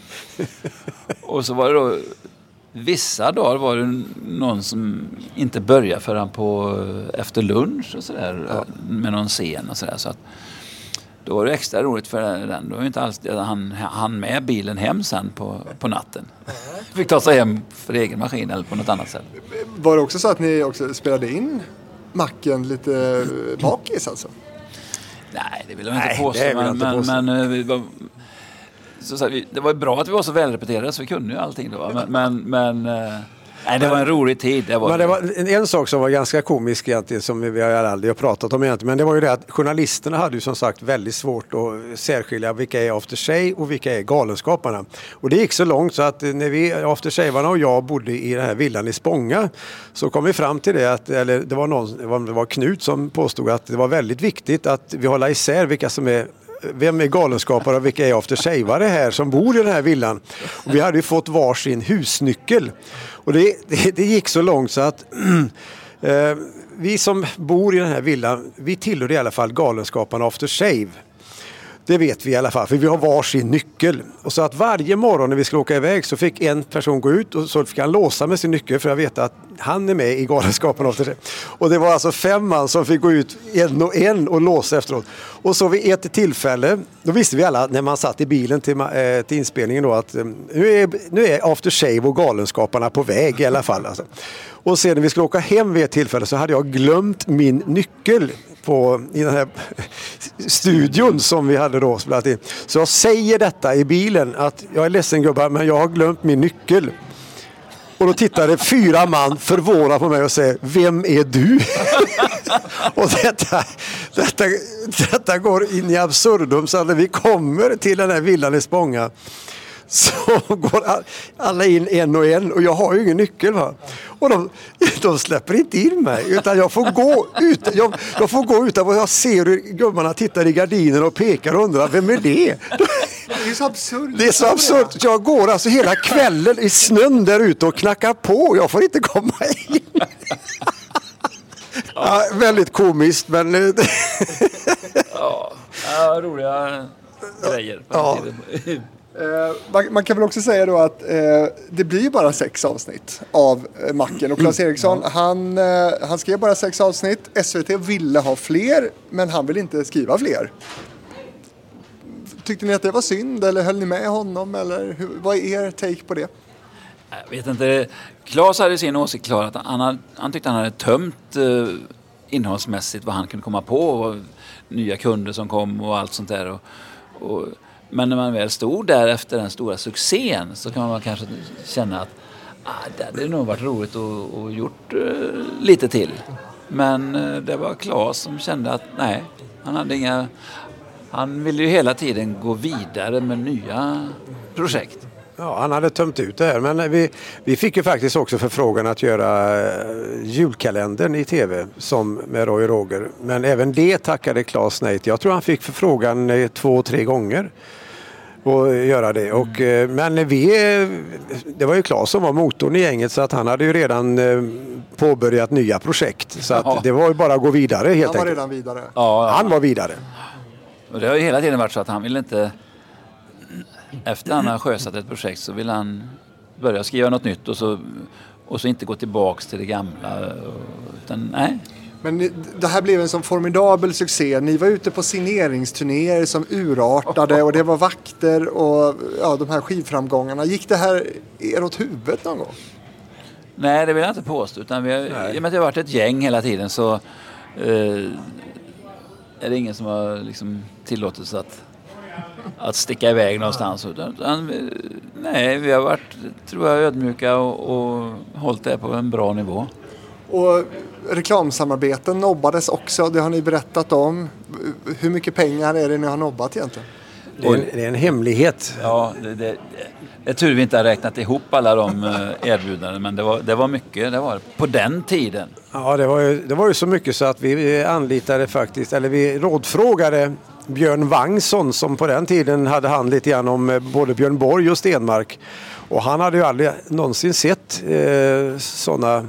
[SPEAKER 2] Och så var det då Vissa dagar var det någon som inte började förrän på efter lunch och sådär. Med någon scen och sådär. Så att, då var det extra roligt för den. Då var inte alls han, han med bilen hem sen på, på natten. Fick ta sig hem för egen maskin eller på något annat sätt.
[SPEAKER 1] Var det också så att ni också spelade in Macken lite bakis alltså?
[SPEAKER 2] Nej, det vill jag inte påstå. men,
[SPEAKER 3] inte påstå.
[SPEAKER 2] men, men eh, vi var, så, så här, det var bra att vi var så välrepeterade så vi kunde ju allting då. Men, men, men eh, nej, det var en rolig tid. Det var,
[SPEAKER 3] Men det var en, sak som var ganska komisk egentligen som vi har aldrig har pratat om egentligen. Men det var ju det att journalisterna hade ju som sagt väldigt svårt att särskilja vilka är After Shave och vilka är Galenskaparna. Och det gick så långt så att när vi, After Shavarna och jag bodde i den här villan i Spånga så kom vi fram till det att, eller det var någon, det var Knut som påstod att det var väldigt viktigt att vi håller isär vilka som är vem är galenskapare och vilka är aftershavare här som bor i den här villan? Och vi hade ju fått varsin husnyckel. Och det, det, det gick så långt så att eh, vi som bor i den här villan, vi tillhör i alla fall Galenskaparna After Shave. Det vet vi i alla fall, för vi har varsin nyckel. Och så att varje morgon när vi skulle åka iväg så fick en person gå ut och så fick han låsa med sin nyckel för att veta att han är med i Galenskaparna After Shave. Och det var alltså fem man som fick gå ut en och en och låsa efteråt. Och så vid ett tillfälle, då visste vi alla när man satt i bilen till, eh, till inspelningen då att eh, nu är, nu är After Shave och Galenskaparna på väg i alla fall. Alltså. Och sen när vi skulle åka hem vid ett tillfälle så hade jag glömt min nyckel på, i den här studion som vi hade då spelat in. Så jag säger detta i bilen att jag är ledsen gubbar men jag har glömt min nyckel. Och då tittade fyra man förvånat på mig och säger Vem är du? och detta, detta, detta går in i absurdum så att när vi kommer till den här villan i Spånga så går all- alla in en och en och jag har ju ingen nyckel. Va? Och de, de släpper inte in mig utan jag får gå ut. Jag, jag får gå utan och jag ser hur gubbarna tittar i gardinen och pekar och undrar vem är det?
[SPEAKER 1] Det är så absurt.
[SPEAKER 3] Det är så absurt. Jag går alltså hela kvällen i snön där ute och knackar på. Jag får inte komma in. Ja, väldigt komiskt men eh,
[SPEAKER 2] Ja, roliga grejer.
[SPEAKER 3] Ja.
[SPEAKER 1] Eh, man, man kan väl också säga då att eh, det blir bara sex avsnitt av eh, Macken. Och Claes Eriksson, han, eh, han skrev bara sex avsnitt. SVT ville ha fler, men han vill inte skriva fler. Tyckte ni att det var synd eller höll ni med honom? Eller hur, vad är er take på det?
[SPEAKER 2] Jag vet inte. Claes hade sin åsikt klar. Att han, hade, han tyckte han hade tömt eh, innehållsmässigt vad han kunde komma på. Och nya kunder som kom och allt sånt där. Och, och, men när man väl stod där efter den stora succén så kan man kanske känna att ah, det hade nog varit roligt att, att gjort uh, lite till. Men uh, det var Claes som kände att nej, han hade inga... Han ville ju hela tiden gå vidare med nya projekt.
[SPEAKER 3] Ja, han hade tömt ut det här. Men vi, vi fick ju faktiskt också förfrågan att göra eh, julkalendern i tv som med Roy och Roger. Men även det tackade Claes nej till. Jag tror han fick förfrågan två, tre gånger och göra det. Och, eh, men vi, eh, det var ju Claes som var motorn i gänget så att han hade ju redan eh, påbörjat nya projekt. Så att
[SPEAKER 2] Ja.
[SPEAKER 3] det var ju bara att gå vidare helt
[SPEAKER 1] Han var
[SPEAKER 3] enkelt.
[SPEAKER 1] redan vidare.
[SPEAKER 2] Ja,
[SPEAKER 3] Han var vidare.
[SPEAKER 2] Och det har ju hela tiden varit så att han vill inte... Efter han har sjösatt ett projekt så vill han börja skriva något nytt och så, och så inte gå tillbaks till det gamla. Utan, nej.
[SPEAKER 1] Men det här blev en sån formidabel succé. Ni var ute på signeringsturnéer som urartade och det var vakter och ja, de här skivframgångarna. Gick det här er åt huvudet någon gång?
[SPEAKER 2] nej, det vill jag inte påstå. Utan vi har, I och med att det har varit ett gäng hela tiden så eh, är det ingen som har liksom tillåtit sig att, att sticka iväg någonstans. Utan, utan, nej, vi har varit, tror jag, ödmjuka och, och hållit det på en bra nivå.
[SPEAKER 1] Och reklamsamarbeten nobbades också, det har ni berättat om. Hur mycket pengar är det ni har nobbat egentligen?
[SPEAKER 3] Det är en, det är en hemlighet.
[SPEAKER 2] Ja, det, det, det, är tur vi inte har räknat ihop alla de eh, erbjudanden men det var, det var mycket. Det var. På den tiden.
[SPEAKER 3] Ja, det var, ju, det var ju så mycket så att vi anlitade faktiskt, eller vi rådfrågade Björn Wangsson som på den tiden hade hand lite grann om eh, både Björn Borg och Stenmark. Och han hade ju aldrig någonsin sett eh, sådana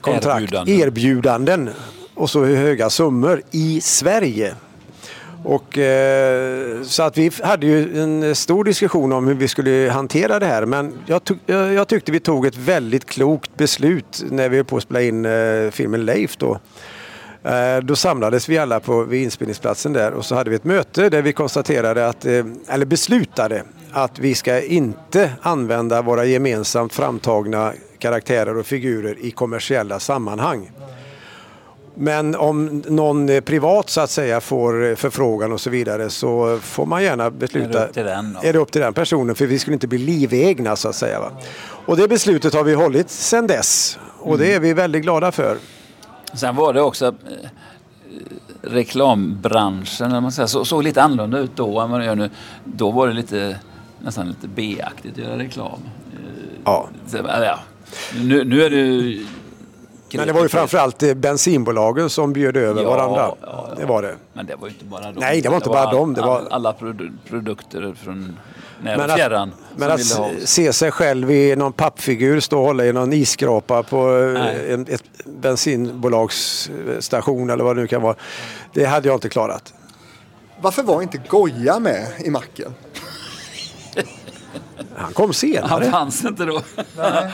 [SPEAKER 3] kontrakt,
[SPEAKER 2] Erbjudanden.
[SPEAKER 3] erbjudanden och så höga summor i Sverige. Och, eh, så att vi hade ju en stor diskussion om hur vi skulle hantera det här men jag, tog, jag, tyckte vi tog ett väldigt klokt beslut när vi höll på att spela in eh, filmen Leif då. Eh, då samlades vi alla på, vid inspelningsplatsen där och så hade vi ett möte där vi konstaterade att, eh, eller beslutade att vi ska inte använda våra gemensamt framtagna karaktärer och figurer i kommersiella sammanhang. Men om någon eh, privat så att säga får eh, förfrågan och så vidare så får man gärna besluta.
[SPEAKER 2] Är det upp till den då?
[SPEAKER 3] Är det upp till den personen för vi skulle inte bli livegna så att säga. Va? Och det beslutet har vi hållit sedan dess och det är vi väldigt glada för.
[SPEAKER 2] Sen var det också eh, reklambranschen, eller man säger, så, såg lite annorlunda ut då än vad det gör nu. Då var det lite, nästan lite B-aktigt att göra reklam.
[SPEAKER 3] Ja.
[SPEAKER 2] Ja. Nu, nu är det.
[SPEAKER 3] Men det var ju framförallt bensinbolagen som bjöd över
[SPEAKER 2] Ja,
[SPEAKER 3] varandra.
[SPEAKER 2] ja, ja.
[SPEAKER 3] Det var det.
[SPEAKER 2] Men det var ju inte bara de.
[SPEAKER 3] Nej, det var inte bara
[SPEAKER 2] all,
[SPEAKER 3] dem, det var-
[SPEAKER 2] all, alla produ produkter från när
[SPEAKER 3] Men
[SPEAKER 2] och fjärran.
[SPEAKER 3] att, men att
[SPEAKER 2] ha
[SPEAKER 3] se sig själv i någon pappfigur stå och hålla i någon isskrapa på eh, en, ett bensinbolagsstation eller vad det nu kan vara. Det hade jag inte klarat.
[SPEAKER 1] Varför var inte Goja med i macken?
[SPEAKER 3] Han kom senare.
[SPEAKER 2] Han fanns inte då.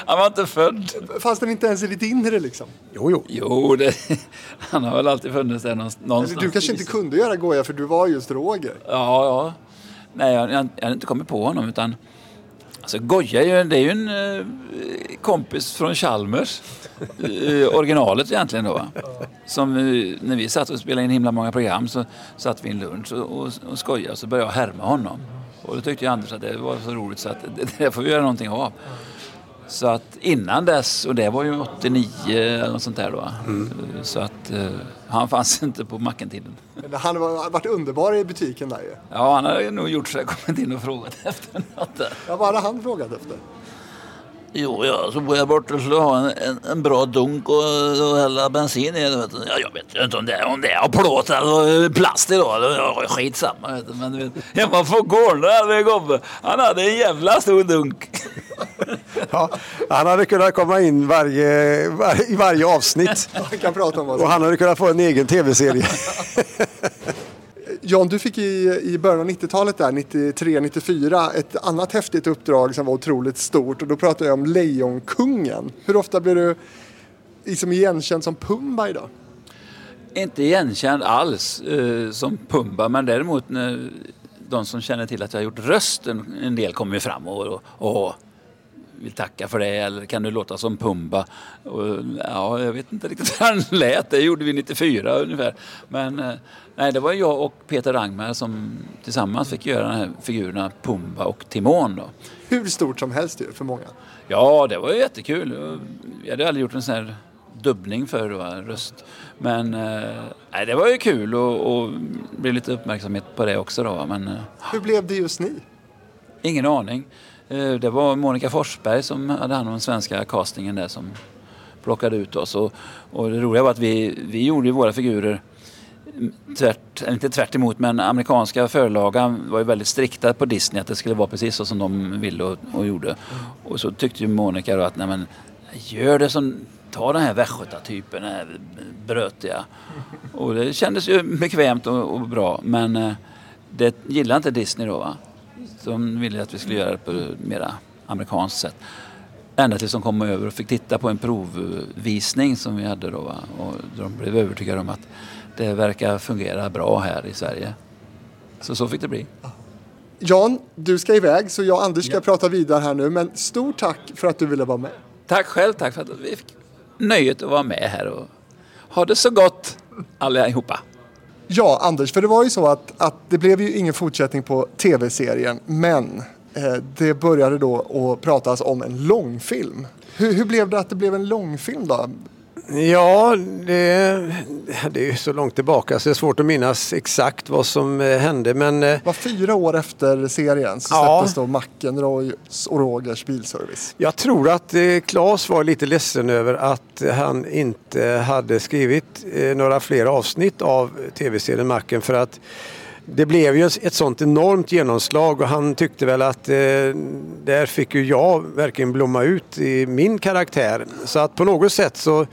[SPEAKER 2] Han var inte född.
[SPEAKER 1] Fanns den inte ens i ditt inre liksom?
[SPEAKER 3] Jo, jo.
[SPEAKER 2] Jo, det, han har väl alltid funnits där någonstans.
[SPEAKER 1] Eller, du kanske inte kunde göra Goja för du var just Roger.
[SPEAKER 2] Ja, ja. Nej, jag, jag, jag hade inte kommit på honom utan Alltså Goja är ju, det är ju en eh, kompis från Chalmers. Eh, originalet egentligen då. Som eh, när vi satt och spelade in himla många program så satt vi i en lunch och, och, och skojade och så började jag härma honom. Och då tyckte jag Anders att det var så roligt så att det, det får vi göra någonting av. Så att innan dess, och det var ju 89 eller något sånt där då.
[SPEAKER 3] Mm.
[SPEAKER 2] Så att eh, han fanns inte på mackentiden.
[SPEAKER 1] Han har varit underbar i butiken där ju.
[SPEAKER 2] Ja, han hade nog gjort så jag kommit in och frågat efter något där.
[SPEAKER 1] Ja, vad hade han frågat efter?
[SPEAKER 2] Jo, ja, så bor jag bort och skulle ha en, en, en bra dunk och, och hälla bensin i. Vet du. Ja, jag vet inte om det, är- om det är av plåt eller plast idag. Det är skitsamma. Vet du. Men du vet, hemma på gården hade en gubbe. Han hade en jävla stor dunk.
[SPEAKER 3] Ja, han hade kunnat komma in varje, var, i varje avsnitt.
[SPEAKER 1] Kan prata om vad
[SPEAKER 3] Och han hade kunnat få en egen tv-serie.
[SPEAKER 1] Jan, du fick i, i början av 90-talet där, 93-94, ett annat häftigt uppdrag som var otroligt stort och då pratade jag om Lejonkungen. Hur ofta blir du liksom igenkänd som Pumba idag?
[SPEAKER 2] Inte igenkänd alls eh, som Pumba, men däremot när de som känner till att jag har gjort rösten, en del kommer ju fram och, och, och vill tacka för det eller kan du låta som Pumba? Och, ja, jag vet inte riktigt hur han lät, det gjorde vi 94 ungefär. Men eh, nej, det var jag och Peter Rangmar som tillsammans fick göra de här figurerna Pumba och Timon. Då.
[SPEAKER 1] Hur stort som helst ju för många.
[SPEAKER 2] Ja, det var ju jättekul. Jag hade aldrig gjort en sån här dubbning för va, röst. Men eh, nej, det var ju kul och, och blev lite uppmärksamhet på det också då. Men eh,
[SPEAKER 1] Hur blev det just ni?
[SPEAKER 2] ingen aning. Eh, det var Monica Forsberg som hade hand om den svenska castingen där som plockade ut oss. Och, och det roliga var att vi, vi gjorde våra figurer tvärt, eller inte tvärt emot, men amerikanska förlagan var ju väldigt strikta på Disney att det skulle vara precis så som de ville och, och gjorde. Och så tyckte ju Monica då att nej men gör det som, ta den här västgötatypen, den här brötiga. Och det kändes ju bekvämt och, och bra men eh, det gillade inte Disney då va. De ville att vi skulle göra det på ett mera amerikanskt sätt. Ända tills de kom över och fick titta på en provvisning som vi hade då. Va? Och de blev övertygade om att det verkar fungera bra här i Sverige. Så så fick det bli.
[SPEAKER 1] Jan, du ska iväg så jag och Anders ska prata vidare här nu. Men stort tack för att du ville vara med.
[SPEAKER 2] Tack själv, tack för att vi fick nöjet att vara med här och ha det så gott allihopa.
[SPEAKER 1] Ja, Anders, för det var ju så att, att det blev ju ingen fortsättning på tv-serien. Men eh, det började då att pratas om en långfilm. Hur, hur blev det att det blev en långfilm då?
[SPEAKER 3] Ja, det, det är ju så långt tillbaka så det är svårt att minnas exakt vad som eh, hände. Men eh,
[SPEAKER 1] Det var fyra år efter serien så
[SPEAKER 3] Ja.
[SPEAKER 1] släpptes då Macken, Roys och Rogers bilservice.
[SPEAKER 3] jag tror att eh, Claes var lite ledsen över att han inte hade skrivit eh, några fler avsnitt av tv-serien Macken för att det blev ju ett sånt enormt genomslag och han tyckte väl att eh, där fick ju jag verkligen blomma ut i min karaktär. Så att på något sätt så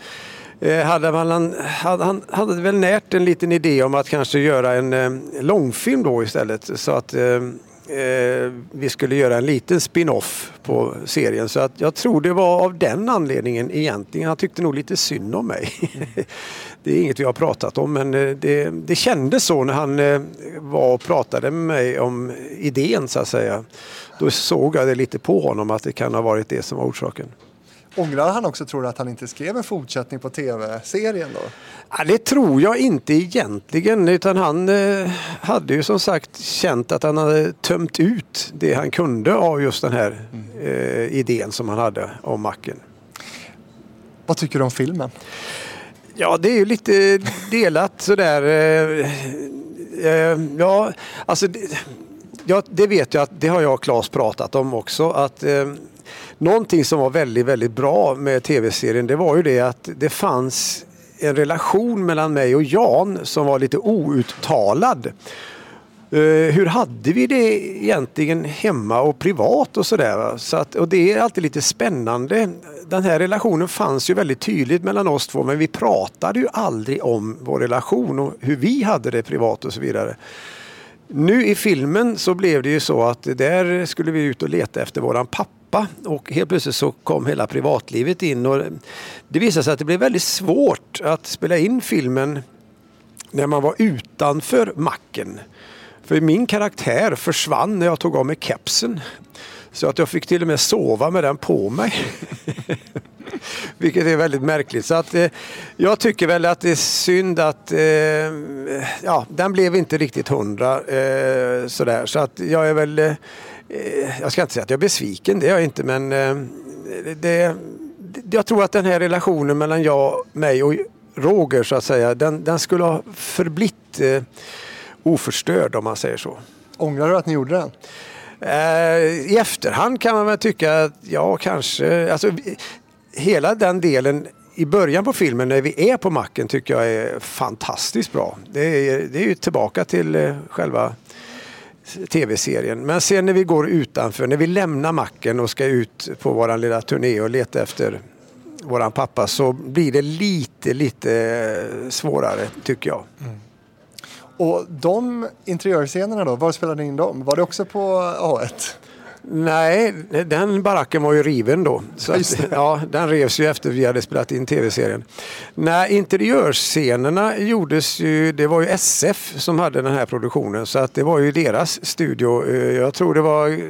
[SPEAKER 3] eh, hade man, hade, han hade väl närt en liten idé om att kanske göra en eh, långfilm då istället. Så att eh, eh, vi skulle göra en liten spin-off på serien. Så att jag tror det var av den anledningen egentligen. Han tyckte nog lite synd om mig. det är inget vi har pratat om men eh, det, det kändes så när han eh, var och pratade med mig om idén så att säga. Då såg jag det lite på honom att det kan ha varit det som var orsaken.
[SPEAKER 1] Ångrar han också tror du att han inte skrev en fortsättning på tv-serien då?
[SPEAKER 3] Ja, det tror jag inte egentligen utan han eh, hade ju som sagt känt att han hade tömt ut det han kunde av just den här eh, idén som han hade om macken.
[SPEAKER 1] Vad tycker du om filmen?
[SPEAKER 3] Ja, det är ju lite delat sådär. eh, eh, Ja, alltså det, ja, det vet jag att det har jag och Claes pratat om också. Att eh, någonting som var väldigt, väldigt bra med tv-serien det var ju det att det fanns en relation mellan mig och Jan som var lite outtalad. Eh, hur hade vi det egentligen hemma och privat och sådär? Så att, och det är alltid lite spännande. Den här relationen fanns ju väldigt tydligt mellan oss två men vi pratade ju aldrig om vår relation och hur vi hade det privat och så vidare. Nu i filmen så blev det ju så att där skulle vi ut och leta efter våran pappa och helt plötsligt så kom hela privatlivet in och det visade sig att det blev väldigt svårt att spela in filmen när man var utanför macken. För min karaktär försvann när jag tog av mig kepsen. Så att jag fick till och med sova med den på mig. Vilket är väldigt märkligt. Så att, eh, jag tycker väl att det är synd att eh, ja, den blev inte riktigt hundra. Eh, sådär. Så att jag är väl, eh, jag ska inte säga att jag är besviken, det är jag inte. Men eh, det, jag tror att den här relationen mellan jag, mig och Roger så att säga, den, den skulle ha förblitt eh, oförstörd om man säger så.
[SPEAKER 1] Ångrar du att ni gjorde den?
[SPEAKER 3] Eh, I efterhand kan man väl tycka att ja, kanske. Alltså, hela den delen i början på filmen när vi är på macken tycker jag är fantastiskt bra. Det är, det är ju tillbaka till eh, själva tv-serien. Men sen när vi går utanför, när vi lämnar macken och ska ut på våran lilla turné och leta efter våran pappa så blir det lite, lite svårare tycker jag. Mm.
[SPEAKER 1] Och de interiörscenerna då, var spelade ni in dem? Var det också på A1?
[SPEAKER 3] Nej, den baracken var ju riven då. Så att, ja, den revs ju efter vi hade spelat in tv-serien. Nej, interiörscenerna gjordes ju, det var ju SF som hade den här produktionen så att det var ju deras studio. Eh, Jag tror det var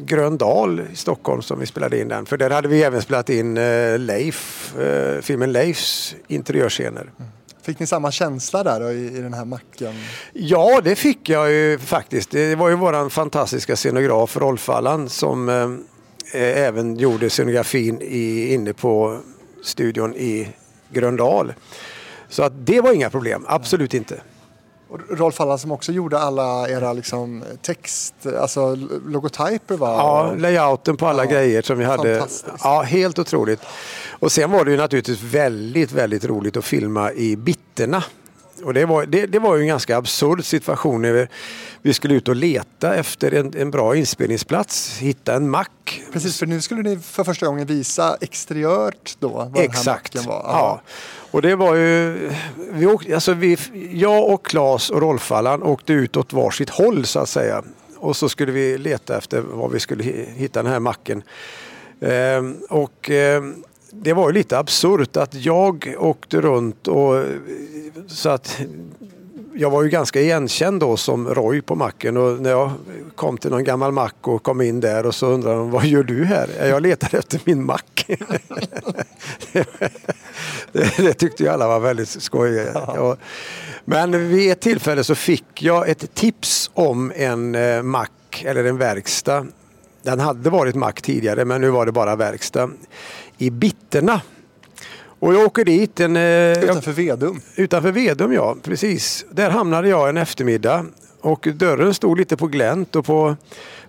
[SPEAKER 3] Gröndal i Stockholm som vi spelade in den. För där hade vi även spelat in eh, Leif, eh, filmen Leifs interiörscener.
[SPEAKER 1] Fick ni samma känsla där då, i, i den här macken?
[SPEAKER 3] Ja, det fick jag ju faktiskt. Det var ju våran fantastiska scenograf Rolf Allan som eh, eh, även gjorde scenografin i, inne på studion i Gröndal. Så att det var inga problem, absolut inte.
[SPEAKER 1] Och Rolf Allan som också gjorde alla era liksom, text, alltså logotyper va?
[SPEAKER 3] Ja, layouten på alla
[SPEAKER 1] Ja,
[SPEAKER 3] grejer som vi hade. Ja, helt otroligt. Och sen var det ju naturligtvis väldigt, väldigt roligt att filma i Bitterna. Och det var, det, det var ju en ganska absurd situation. När vi, vi skulle ut och leta efter en, en bra inspelningsplats, hitta en mack.
[SPEAKER 1] Precis, för nu skulle ni för första gången visa exteriört då vad den här
[SPEAKER 3] Exakt.
[SPEAKER 1] var.
[SPEAKER 3] Ja. Och det var ju, vi åkte, alltså vi, jag och Claes och Rolf Allan åkte ut åt varsitt håll så att säga. Och så skulle vi leta efter var vi skulle hi- hitta den här macken. Ehm, och ehm, det var ju lite absurt att jag åkte runt och så att jag var ju ganska igenkänd då som Roy på macken och när jag kom till någon gammal mack och kom in där och så undrade de vad gör du här? Jag letar efter min mack. det, det tyckte ju alla var väldigt skojigt. Ja. Men vid ett tillfälle så fick jag ett tips om en eh, mack eller en verkstad. Den hade varit mack tidigare men nu var det bara verkstad. I Bitterna. Och jag åker dit. En, eh,
[SPEAKER 1] Utanför Vedum.
[SPEAKER 3] Utanför Vedum ja, precis. Där hamnade jag en eftermiddag och dörren stod lite på glänt och på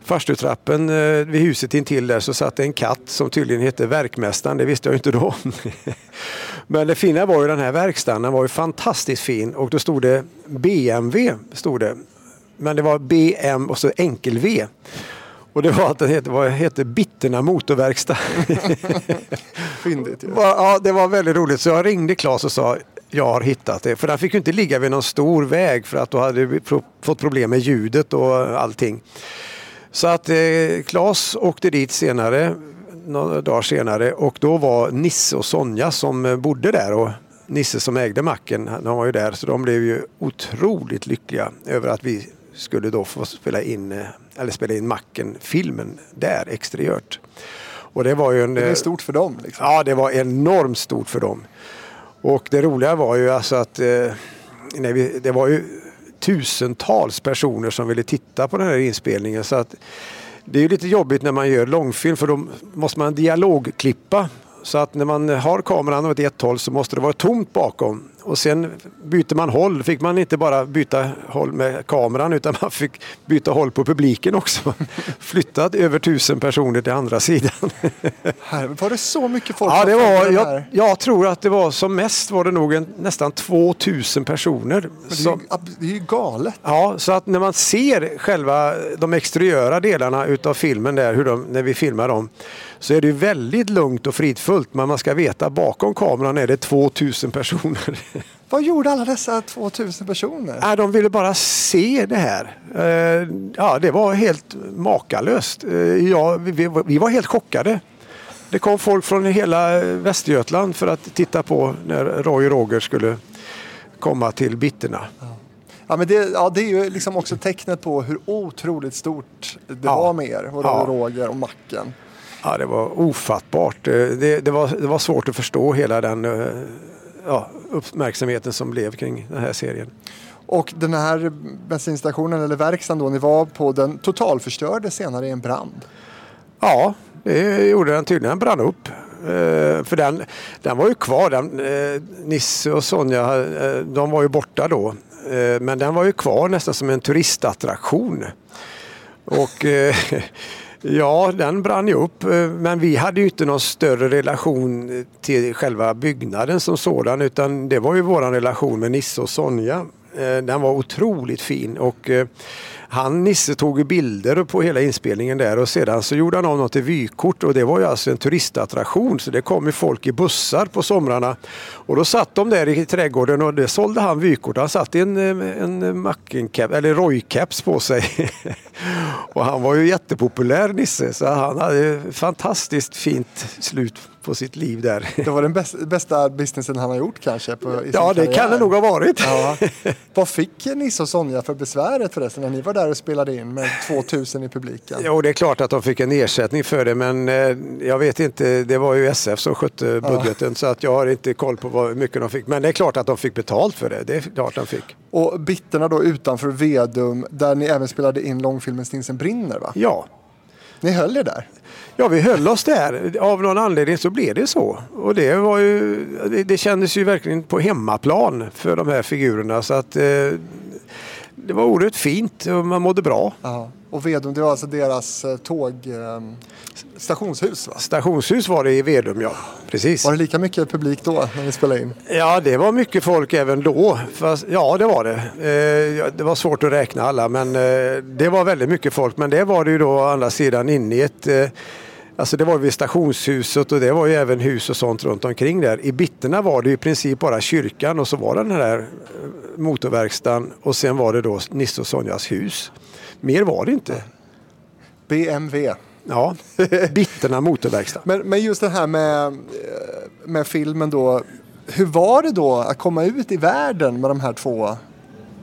[SPEAKER 3] farstutrappen eh, vid huset intill där så satt en katt som tydligen hette Verkmästaren, det visste jag inte då. Men det fina var ju den här verkstaden, den var ju fantastiskt fin och då stod det BMW. Stod det. Men det var BM och så enkel-V. Och det var att den hette, vad hette Bitterna Motorverkstad.
[SPEAKER 1] Fyndigt ju.
[SPEAKER 3] Va- Ja, det var väldigt roligt. Så jag ringde Claes och sa jag har hittat det. För den fick ju inte ligga vid någon stor väg för att då hade vi pro- fått problem med ljudet och allting. Så att eh, Claes åkte dit senare, några dagar senare och då var Nisse och Sonja som eh, bodde där och Nisse som ägde macken, de var ju där så de blev ju otroligt lyckliga över att vi skulle då få spela in, eh, eller spela in macken, filmen där exteriört. Och det var ju en...
[SPEAKER 1] Det
[SPEAKER 3] eh,
[SPEAKER 1] är stort för dem. Liksom.
[SPEAKER 3] Ja, det var enormt stort för dem. Och det roliga var ju alltså att eh, vi, det var ju tusentals personer som ville titta på den här inspelningen. Så att det är ju lite jobbigt när man gör långfilm för då måste man dialogklippa. Så att när man har kameran åt ett håll så måste det vara tomt bakom. Och sen byter man håll. fick man inte bara byta håll med kameran utan man fick byta håll på publiken också. Flyttat över tusen personer till andra sidan.
[SPEAKER 1] Här, var det så mycket folk
[SPEAKER 3] Ja, det var, jag, jag tror att det var som mest var det nog en, nästan 2000 personer.
[SPEAKER 1] Men det, är
[SPEAKER 3] Som,
[SPEAKER 1] ju, det är ju galet.
[SPEAKER 3] ja, så att när man ser själva de exteriöra delarna utav filmen där, hur de, när vi filmar dem, så är det väldigt lugnt och fridfullt. Men man ska veta bakom kameran är det 2000 personer.
[SPEAKER 1] Vad gjorde alla dessa 2000 personer?
[SPEAKER 3] Ja, de ville bara se det här. Eh, Ja, det var helt makalöst. Eh, Ja, vi, var helt chockade. Det kom folk från hela Västergötland för att titta på när Roy Roger skulle komma till Bitterna.
[SPEAKER 1] Ja, men det, ja, det är ju liksom också tecknet på hur otroligt stort det
[SPEAKER 3] Ja.
[SPEAKER 1] var med er och
[SPEAKER 3] Ja.
[SPEAKER 1] Roger och Macken.
[SPEAKER 3] Ja, det var ofattbart. Eh, Det, det, var, det var svårt att förstå hela den ja, uppmärksamheten som blev kring den här serien.
[SPEAKER 1] Och den här bensinstationen eller verkstaden då ni var på den totalförstördes senare i en brand.
[SPEAKER 3] Ja, det gjorde den tydligen. Den brann upp. Eh, för den, den var ju kvar. Den, eh, Nisse och Sonja eh, de var ju borta då. Eh, men den var ju kvar nästan som en turistattraktion. Och eh, ja, den brann ju upp. Eh, men vi hade ju inte någon större relation eh, till själva byggnaden som sådan. Utan det var ju vår relation med Nisse och Sonja. Eh, den var otroligt fin. Och han, Nisse, tog ju bilder på hela inspelningen där och sedan så gjorde han av något till vykort och det var ju alltså en turistattraktion så det kom ju folk i bussar på somrarna. Och då satt de där i trädgården och det sålde han vykort. Han satt en, eh, en Macken-cap, eller Roy-caps på sig. och han var ju jättepopulär Nisse så han hade fantastiskt fint slut på sitt liv där.
[SPEAKER 1] Det var den bäst, bästa businessen han har gjort kanske. På,
[SPEAKER 3] Ja, det kan
[SPEAKER 1] karriär.
[SPEAKER 3] det nog ha varit.
[SPEAKER 1] Ja. Vad fick Nisse och Sonja för besväret förresten när ni var där och spelade in med 2000 i publiken?
[SPEAKER 3] Jo, det är klart att de fick en ersättning för det, men eh, jag vet inte. Det var ju SF som skötte budgeten så att jag har inte koll på hur mycket de fick. Men det är klart att de fick betalt för det. Det är klart de fick.
[SPEAKER 1] Och Bitterna då utanför Vedum där ni även spelade in långfilmen Stinsen brinner va?
[SPEAKER 3] Ja.
[SPEAKER 1] Ni höll er där?
[SPEAKER 3] Ja, vi höll oss där. Av någon anledning så blev det så. Och det var ju, det, det kändes ju verkligen på hemmaplan för de här figurerna. Så att eh, det var oerhört fint och man mådde bra.
[SPEAKER 1] Ja. Och Vedum, det var alltså deras eh, tåg... Eh, stationshus va?
[SPEAKER 3] Stationsshus var det i Vedum, ja. Precis.
[SPEAKER 1] Var det lika mycket publik då när ni spelade in?
[SPEAKER 3] Ja, det var mycket folk även då. Fast, ja, det var det. Eh, det var svårt att räkna alla, men eh, det var väldigt mycket folk. Men det var det ju då å andra sidan inne i ett eh, Alltså det var vid stationshuset och det var ju även hus och sånt runt omkring där. I Bitterna var det i princip bara kyrkan och så var det den här eh, motorverkstan och sen var det då Nisse och Sonjas hus. Mer var det inte.
[SPEAKER 1] BMW.
[SPEAKER 3] Ja, Bitterna motorverkstad.
[SPEAKER 1] Men, men just det här med, eh, med filmen då. Hur var det då att komma ut i världen med de här två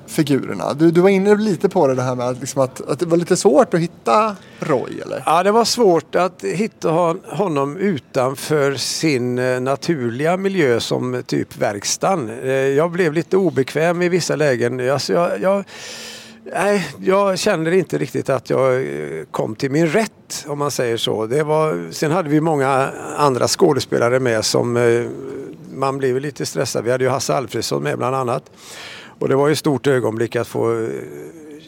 [SPEAKER 1] figurerna? Du, du var inne lite på det, det här med att, liksom att, att det var lite svårt att hitta Roy, eller?
[SPEAKER 3] Ja, det var svårt att hitta honom utanför sin eh, naturliga miljö som eh, typ verkstaden. Eh, jag blev lite obekväm i vissa lägen. Alltså jag, jag, nej, jag känner inte riktigt att jag kom till min rätt om man säger så. Det var, sen hade vi många andra skådespelare med som man blev lite stressad. Vi hade ju Hasse Alfredsson med bland annat. Och det var ju ett stort ögonblick att få eh,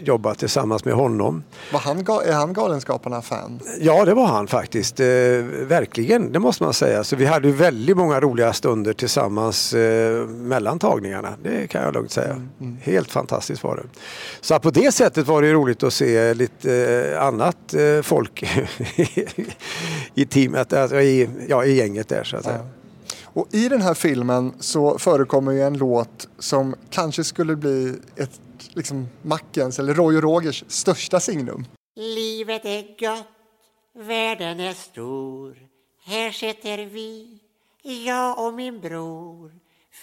[SPEAKER 3] jobba tillsammans med honom.
[SPEAKER 1] Var han, är han Galenskaparna-fan?
[SPEAKER 3] Ja, det var han faktiskt. Eh, verkligen, det måste man säga. Så vi hade ju väldigt många roliga stunder tillsammans eh, mellan tagningarna. Det kan jag lugnt säga. Helt fantastiskt var det. Så på det sättet var det ju roligt att se lite eh, annat eh, folk i teamet, alltså i, ja, i gänget där så att säga.
[SPEAKER 1] Och i den här filmen så förekommer ju en låt som kanske skulle bli ett, liksom Mackens eller Roy och Rogers största signum.
[SPEAKER 9] Livet är gott, världen är stor. Här sitter vi, jag och min bror.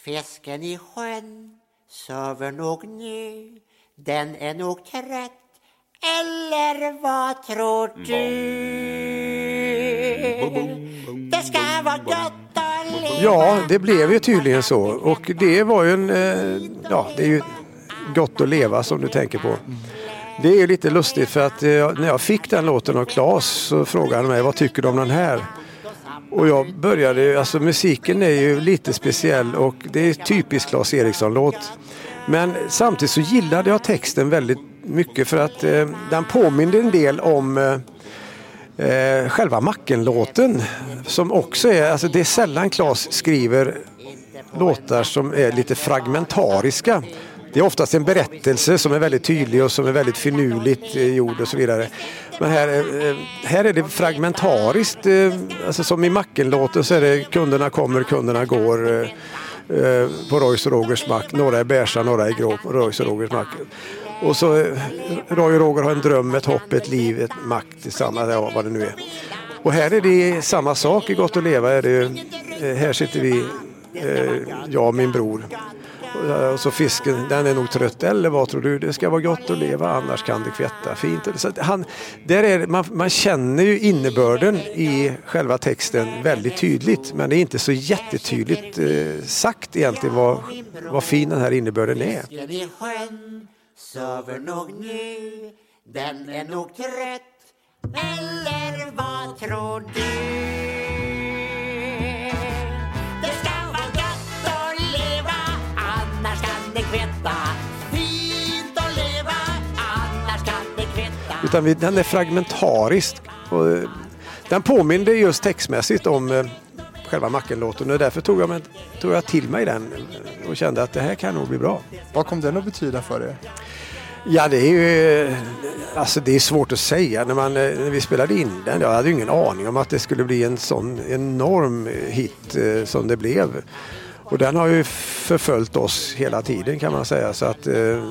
[SPEAKER 9] Fisken i sjön sover nog nu. Den är nog trött, eller vad tror du? Det ska vara gott att leva.
[SPEAKER 3] Ja, det blev ju tydligen så. Och det var ju en... Eh, ja, det är ju gott att leva som du tänker på. Det är ju lite lustigt för att eh, när jag fick den låten av Claes så frågade han mig vad tycker du om den här? Och jag började, ju- alltså musiken är ju lite speciell och det är typiskt Claes Eriksson-låt. Men samtidigt så gillade jag texten väldigt mycket för att eh, den påminner en del om eh, eh, själva Macken-låten. Som också är, alltså det är sällan Claes skriver låtar som är lite fragmentariska. Det är oftast en berättelse som är väldigt tydlig och som är väldigt finurligt eh, gjord och så vidare. Men här, eh, eh här är det fragmentariskt. eh, Alltså som i Macken-låten så är det kunderna kommer, kunderna går. eh, eh På Roys och Rogers mack. Några är beiga, några är grå på Roys och Rogers mack. Och så Roy och Roger har en dröm, ett hopp, ett liv, ett makt. tillsammans. Ja, vad det nu är. Och här är det samma sak i Gott att leva. Är det, eh, här sitter vi, eh, jag och min bror. Eh, och, så fisken, den är nog trött. Eller vad tror du? Det ska vara gott att leva, annars kan det kvätta. Fint. Så han, där är, man, man känner ju innebörden i själva texten väldigt tydligt. Men det är inte så jättetydligt eh, sagt egentligen vad, vad fin den här innebörden är.
[SPEAKER 9] Sover nog nu. Den är nog trött. Eller vad tror du? Det ska vara gott att leva, annars kan det kvitta. Fint att leva, annars kan det kvitta.
[SPEAKER 3] Utan vi, den är fragmentarisk. Och, eh, den påminner just textmässigt om eh, själva Macken-låten och därför tog jag, mig, tog jag till mig den och kände att det här kan nog bli bra.
[SPEAKER 1] Vad kom den att betyda för er?
[SPEAKER 3] Ja, det är ju alltså det är svårt att säga. När, man, eh, när vi spelade in den, jag hade ju ingen aning om att det skulle bli en sån enorm hit eh, som det blev. Och den har ju förföljt oss hela tiden kan man säga. Så att eh,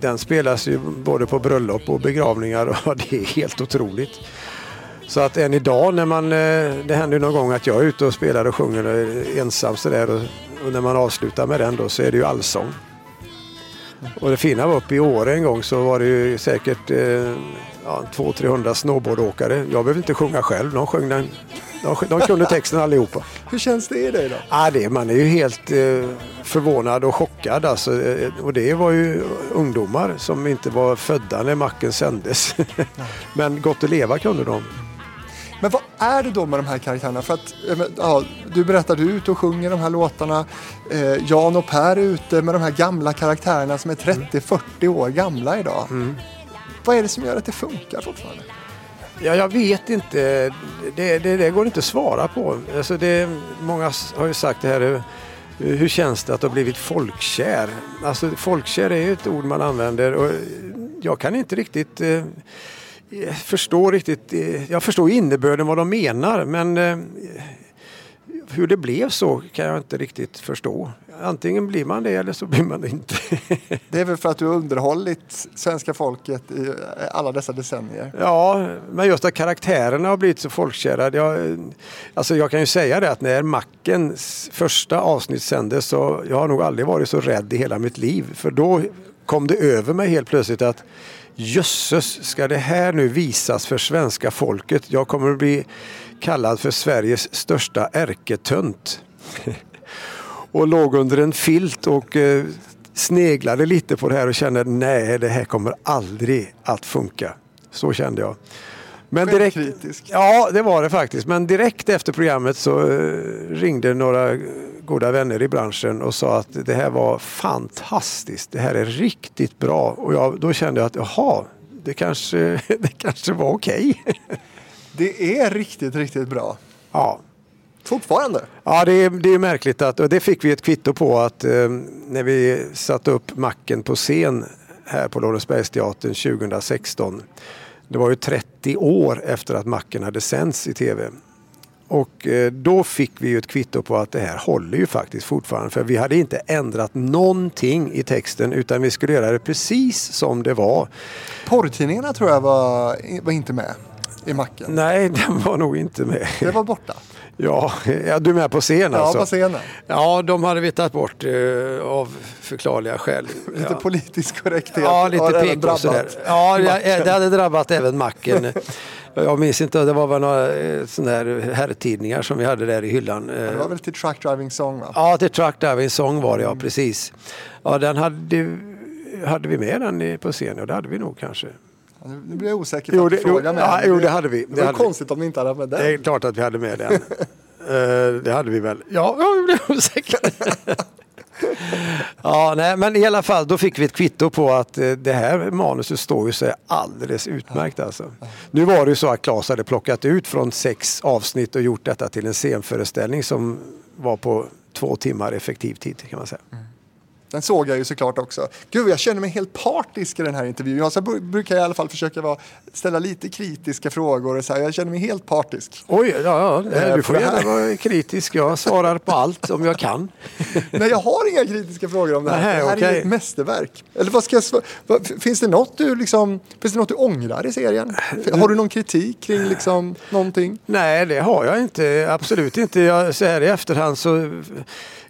[SPEAKER 3] den spelas ju både på bröllop och begravningar och det är helt otroligt. Så att än idag när man, eh, det händer ju någon gång att jag är ute och spelar och sjunger ensam sådär och, och när man avslutar med den då så är det ju allsång. Och det fina var uppe i Åre en gång så var det ju säkert eh, ja, 200-300 snowboardåkare. Jag behövde inte sjunga själv, de sjöng den. De, de kunde texten allihopa.
[SPEAKER 1] Hur känns det i dig då?
[SPEAKER 3] Ja, det, man är ju helt eh, förvånad och chockad. Alltså, eh, och det var ju ungdomar som inte var födda när macken sändes. Men gott att leva kunde de.
[SPEAKER 1] Men vad är det då med de här karaktärerna? För att, eh, ja, du berättar, du är ute och sjunger de här låtarna. Eh, Jan och Per är ute med de här gamla karaktärerna som är 30-40 år gamla idag. Vad är det som gör att det funkar fortfarande?
[SPEAKER 3] Ja, jag vet inte. Det, det, det går inte att svara på. Alltså det, många har ju sagt det här. hur- Hur känns det att ha blivit folkkär? Alltså folkkär är ju ett ord man använder och jag kan inte riktigt eh, förstå riktigt. Eh, jag förstår innebörden vad de menar men eh, hur det blev så kan jag inte riktigt förstå. Antingen blir man det eller så blir man det inte.
[SPEAKER 1] Det är väl för att du har underhållit svenska folket i eh, alla dessa decennier.
[SPEAKER 3] Ja, men just att karaktärerna har blivit så folkkära. Jag, alltså jag kan ju säga det att när Mackens första avsnitt sändes så jag har nog aldrig varit så rädd i hela mitt liv. För då kom det över mig helt plötsligt att jösses, ska det här nu visas för svenska folket? Jag kommer att bli kallad för Sveriges största ärketönt. och låg under en filt och eh, sneglade lite på det här och kände nej, det här kommer aldrig att funka. Så kände jag. Men direkt,
[SPEAKER 1] Självkritisk.
[SPEAKER 3] ja, det var det faktiskt. Men direkt efter programmet så eh, ringde några goda vänner i branschen och sa att det här var fantastiskt. Det här är riktigt bra. Och jag, då kände jag att jaha, det kanske, det kanske var okej.
[SPEAKER 1] Det är riktigt, riktigt bra.
[SPEAKER 3] Ja.
[SPEAKER 1] Fortfarande.
[SPEAKER 3] Ja, det är, det är märkligt att, och det fick vi ett kvitto på att eh, när vi satte upp macken på scen här på Lorensbergsteatern 2016. Det var ju 30 år efter att macken hade sänds i tv. Och eh, då fick vi ju ett kvitto på att det här håller ju faktiskt fortfarande. För vi hade inte ändrat någonting i texten utan vi skulle göra det precis som det var.
[SPEAKER 1] Porrtidningarna tror jag var, var inte med i macken.
[SPEAKER 3] Nej, den var nog inte med.
[SPEAKER 1] Det var borta.
[SPEAKER 3] Ja, ja du är med på scen
[SPEAKER 1] Ja,
[SPEAKER 3] alltså?
[SPEAKER 1] på scenen.
[SPEAKER 3] Ja, de hade vi tagit bort eh, av förklarliga skäl.
[SPEAKER 1] Lite
[SPEAKER 3] ja.
[SPEAKER 1] politisk korrekthet
[SPEAKER 3] Ja, lite PK och sådär. Ja, det, hade drabbat även macken. Jag minns inte, det var väl några eh, sådana här herrtidningar som vi hade där i hyllan. Eh,
[SPEAKER 1] Det var väl till Truck Driving Song va?
[SPEAKER 3] Ja, till Truck Driving Song var det ja, precis. Ja, den hade, hade vi med den på scen? Ja, det hade vi nog kanske.
[SPEAKER 1] Nu blir jag osäker på att
[SPEAKER 3] det- jo,
[SPEAKER 1] mig.
[SPEAKER 3] ja, jo, det hade vi.
[SPEAKER 1] Det
[SPEAKER 3] Det
[SPEAKER 1] var
[SPEAKER 3] hade vi.
[SPEAKER 1] konstigt om ni inte hade med den.
[SPEAKER 3] Det är klart att vi hade med den. Eh, det hade vi väl. Ja, jag blev osäker. ja, nej, men i alla fall, då fick vi ett kvitto på att eh, det här manuset står ju sig alldeles utmärkt. Alltså. Nu var det ju så att Claes hade plockat ut från sex avsnitt och gjort detta till en scenföreställning som var på två timmar effektiv tid kan man säga.
[SPEAKER 1] Den såg jag ju såklart också. Gud, jag känner mig helt partisk i den här intervjun. Jag så brukar i alla fall försöka vara, ställa lite kritiska frågor. Och så här. Jag känner mig helt partisk.
[SPEAKER 3] Oj, ja, ja,
[SPEAKER 1] Eh,
[SPEAKER 3] du får gärna vara kritisk. Jag svarar på allt om jag kan.
[SPEAKER 1] Nej, jag har inga kritiska frågor om det här.
[SPEAKER 3] Nej,
[SPEAKER 1] det här är
[SPEAKER 3] okej.
[SPEAKER 1] ju ett mästerverk. Eller vad ska jag Finns det något du liksom, finns det något du ångrar i serien? Har du någon kritik kring liksom någonting?
[SPEAKER 3] Nej, det har jag inte. Absolut inte. Jag, så här i efterhand så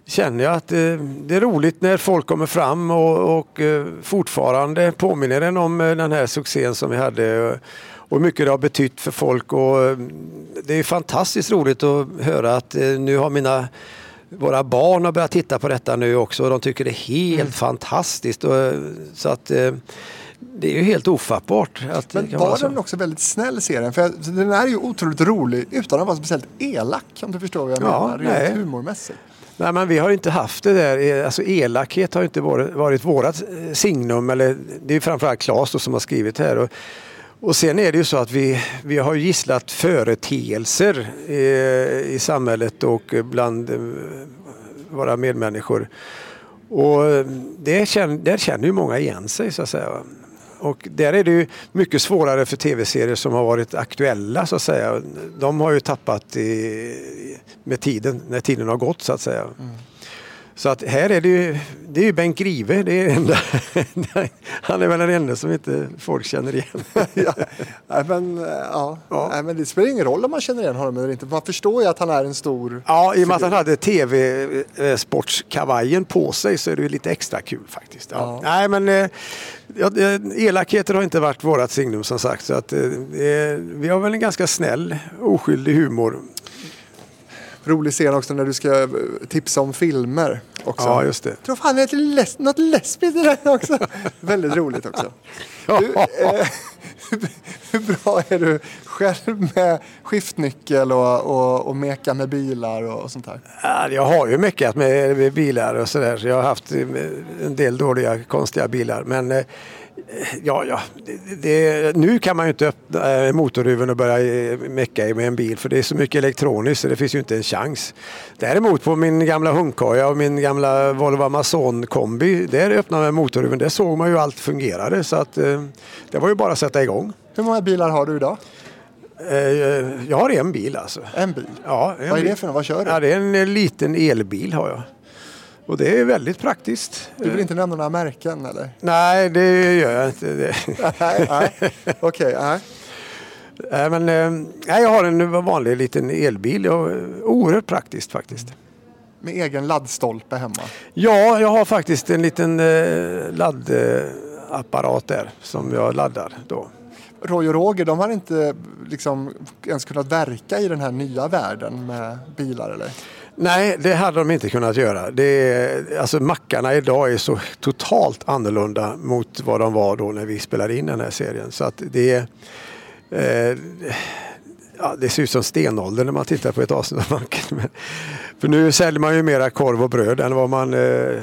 [SPEAKER 3] känner jag att eh, det är roligt när folk kommer fram och, och eh, fortfarande påminner en om eh, den här succén som vi hade och hur mycket det har betytt för folk. Och, det är fantastiskt roligt att höra att nu har mina våra barn har börjat titta på detta nu också och de tycker det är helt fantastiskt. Och, så att det är ju helt ofattbart. Att det
[SPEAKER 1] Men
[SPEAKER 3] vara
[SPEAKER 1] var den också väldigt snäll serien? För den är ju otroligt rolig utan att vara speciellt elak om du förstår vad jag
[SPEAKER 3] Ja,
[SPEAKER 1] menar. Rent humormässigt.
[SPEAKER 3] Nej, men vi har inte haft det där. E, alltså elakhet har inte varit, varit vårat eh, signum. Eller, det är framförallt Claes då som har skrivit här. Och, och sen är det ju så att vi, vi har gisslat företeelser i, i samhället och bland eh, våra medmänniskor. Och det känner, där känner ju många igen sig så att säga. Och där är det ju mycket svårare för tv-serier som har varit aktuella så att säga. De har ju tappat i, med tiden, när tiden har gått så att säga. Mm. Så att här är det ju, det är ju Bengt Grive, det är enda, han är väl den enda som inte folk känner igen.
[SPEAKER 1] ja. Men, eh, ja. Nej, men det spelar ingen roll om man känner igen honom eller inte. Man förstår ju att han är en stor...
[SPEAKER 3] Ja, i och med att han hade tv-sportskavajen på sig så är det ju lite extra kul faktiskt. Ja. Nej, men eh, ja, eh, elakheter har inte varit vårat signum som sagt. Så att, eh, eh, vi har väl en ganska snäll, oskyldig humor.
[SPEAKER 1] Rolig scen också när du ska eh, tipsa om filmer. Också.
[SPEAKER 3] Ja, just det.
[SPEAKER 1] Jag tror fan det är les- något lesbiskt i den också. Väldigt roligt också. Du, eh, hur bra är du själv med skiftnyckel och, och, och meka med bilar och, och sånt här?
[SPEAKER 3] Ja, jag har ju mekat med, med bilar och sådär. Så jag har haft eh, en del dåliga, konstiga bilar. Men eh, ja, ja. Det, det, nu kan man ju inte öppna eh, motorhuven och börja eh, mecka med en bil för det är så mycket elektroniskt så det finns ju inte en chans. Däremot på min gamla hundkoja och min gamla Volvo Amazon kombi, där öppnade man motorhuven. Där såg man ju allt fungerade så att eh, det var ju bara att sätta igång.
[SPEAKER 1] Hur många bilar har du idag?
[SPEAKER 3] Jag har en bil alltså.
[SPEAKER 1] En bil?
[SPEAKER 3] Ja, en
[SPEAKER 1] Vad är det för något? Vad kör du?
[SPEAKER 3] Ja, det är en liten elbil har jag. Och det är väldigt praktiskt.
[SPEAKER 1] Du vill inte nämna några märken eller?
[SPEAKER 3] Nej, det gör jag inte. Det.
[SPEAKER 1] nej, nej. Okej, nej.
[SPEAKER 3] Nej, men, eh, nej, jag har en vanlig liten elbil. Eh, oerhört praktiskt faktiskt.
[SPEAKER 1] Med egen laddstolpe hemma?
[SPEAKER 3] Ja, jag har faktiskt en liten eh, laddapparat där som jag laddar då.
[SPEAKER 1] Roy och Roger, de har inte liksom ens kunnat verka i den här nya världen med bilar eller?
[SPEAKER 3] Nej, det hade de inte kunnat göra. Det är, alltså mackarna idag är så totalt annorlunda mot vad de var då när vi spelade in den här serien. Så att det. Eh, ja, det ser ut som stenåldern när man tittar på ett avsnitt av macken. Men, för nu säljer man ju mera korv och bröd än vad man, eh, ja,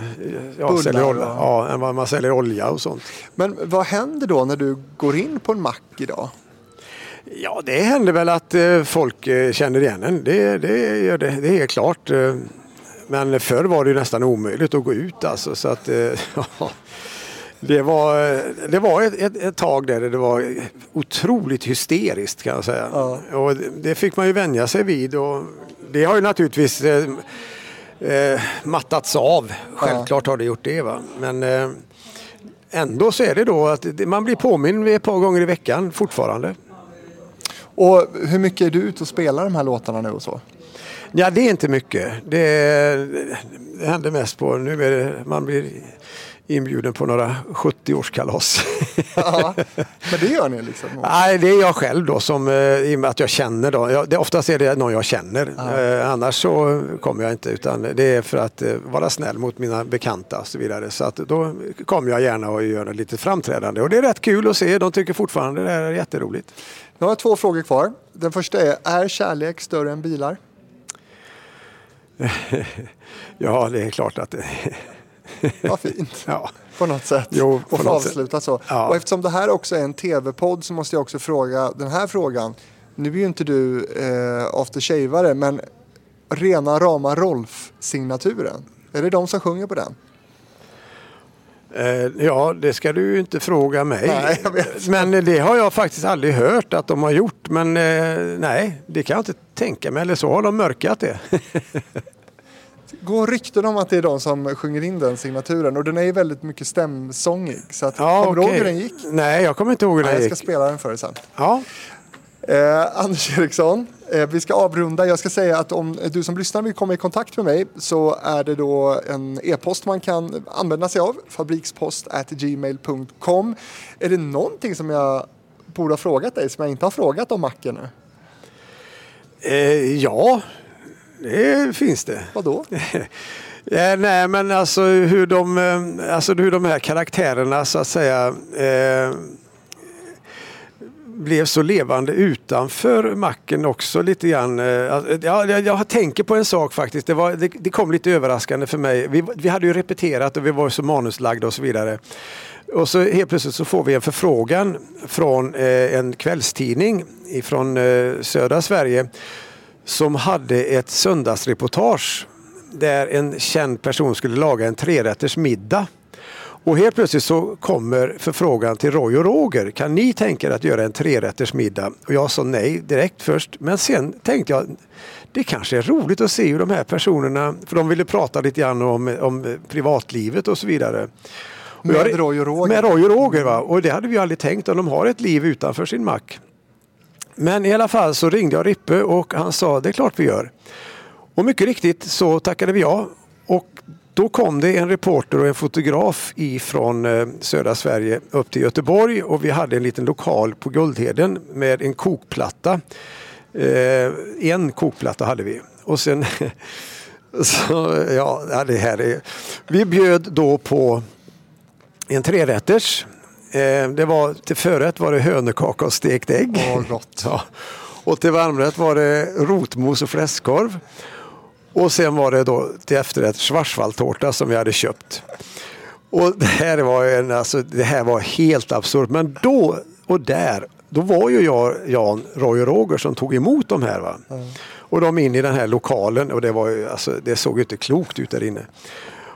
[SPEAKER 1] Bullar
[SPEAKER 3] säljer, olja, ja, än vad man säljer olja och sånt.
[SPEAKER 1] Men vad händer då när du går in på en mack idag?
[SPEAKER 3] Ja, det händer väl att eh, folk eh, känner igen en. Det, det, gör det, det är helt klart. eh. Men förr var det nästan omöjligt att gå ut alltså. Så att, ja, det var, det var ett, ett, ett tag där det var otroligt hysteriskt kan jag säga. Och det- fick man ju vänja sig vid. Och det har ju naturligtvis eh, mattats av. Självklart har det gjort det. Va? Men eh, ändå så är det då att man blir påminn ett par gånger i veckan fortfarande.
[SPEAKER 1] Och hur mycket är du ute och spelar de här låtarna nu och så?
[SPEAKER 3] Ja, det är inte mycket. Det, det händer mest på, nu är det, man blir inbjuden på några 70-årskalas.
[SPEAKER 1] Ja, men det gör ni liksom?
[SPEAKER 3] Nej, det är jag själv då som, eh, i och med att jag känner då. Jag, det, oftast är det någon jag känner. Eh, annars så kommer jag inte utan det är för att eh, vara snäll mot mina bekanta och så vidare. Så att då kommer jag gärna och gör lite framträdande och det är rätt kul att se. De tycker fortfarande det är jätteroligt.
[SPEAKER 1] Nu har jag två frågor kvar. Den första är, är kärlek större än bilar?
[SPEAKER 3] ja, det är klart att det...
[SPEAKER 1] Vad fint.
[SPEAKER 3] ja.
[SPEAKER 1] På något sätt.
[SPEAKER 3] Jo, på
[SPEAKER 1] och få avsluta så.
[SPEAKER 3] Ja.
[SPEAKER 1] Och eftersom det här också är en tv-podd så måste jag också fråga den här frågan. Nu är ju inte du eh, aftershavare men rena rama Rolf-signaturen. Är det de som sjunger på den?
[SPEAKER 3] Eh, Ja, det ska du inte fråga mig.
[SPEAKER 1] Nej.
[SPEAKER 3] Men det har jag faktiskt aldrig hört att de har gjort. Men eh, nej, det kan jag inte tänka mig. Eller så har de mörkat det.
[SPEAKER 1] Går rykten om att det är de som sjunger in den signaturen och den är ju väldigt mycket stämsångig. Så att,
[SPEAKER 3] Ja,
[SPEAKER 1] kommer du ihåg hur den gick?
[SPEAKER 3] Nej, jag kommer inte ihåg hur den
[SPEAKER 1] jag ska
[SPEAKER 3] gick.
[SPEAKER 1] spela den för dig sen.
[SPEAKER 3] Ja.
[SPEAKER 1] Eh, Anders Eriksson, eh, vi ska avrunda. Jag ska säga att om du som lyssnar vill komma i kontakt med mig så är det då en e-post man kan använda sig av. fabrikspost@gmail.com. Är det någonting som jag borde ha frågat dig som jag inte har frågat om macken nu?
[SPEAKER 3] Eh, ja, det finns det.
[SPEAKER 1] Vadå?
[SPEAKER 3] Eh, nej, men alltså hur de, eh, alltså hur de här karaktärerna så att säga eh, blev så levande utanför macken också lite grann. Eh, alltså, ja, jag, jag tänker på en sak faktiskt. Det, var, det, det kom lite överraskande för mig. Vi, vi hade ju repeterat och vi var så manuslagda och så vidare. Och så helt plötsligt så får vi en förfrågan från eh, en kvällstidning från eh, södra Sverige som hade ett söndagsreportage där en känd person skulle laga en trerätters middag. Och helt plötsligt så kommer förfrågan till Roy och Roger. Kan ni tänka er att göra en trerätters middag? Och jag sa nej direkt först. Men sen tänkte jag det kanske är roligt att se hur de här personerna, för de ville prata lite grann om, om privatlivet och så vidare.
[SPEAKER 1] Med
[SPEAKER 3] jag-
[SPEAKER 1] Roy och Roger.
[SPEAKER 3] Med Roy och Roger va. Och det hade vi aldrig tänkt om de har ett liv utanför sin mack. Men i alla fall så ringde jag Rippe och han sa det är klart vi gör. Och mycket riktigt så tackade vi ja. Då kom det en reporter och en fotograf ifrån eh, södra Sverige upp till Göteborg och vi hade en liten lokal på Guldheden med en kokplatta. Eh, en kokplatta hade vi. Och sen så, ja, det här är... Vi bjöd då på en trerätters Eh, det var, till förrätt var det hönökaka och stekt ägg.
[SPEAKER 1] Gott.
[SPEAKER 3] Ja. Och till varmrätt var det rotmos och fläskkorv. Och sen var det då till efterrätt schwarzwaldtårta som vi hade köpt. Och det här var, en, alltså, det här var helt absurt. Men då och där, då var ju jag, Jan, Roy och Roger som tog emot de här. Va? Och de in i den här lokalen och det, var ju, alltså, det såg ju inte klokt ut där inne.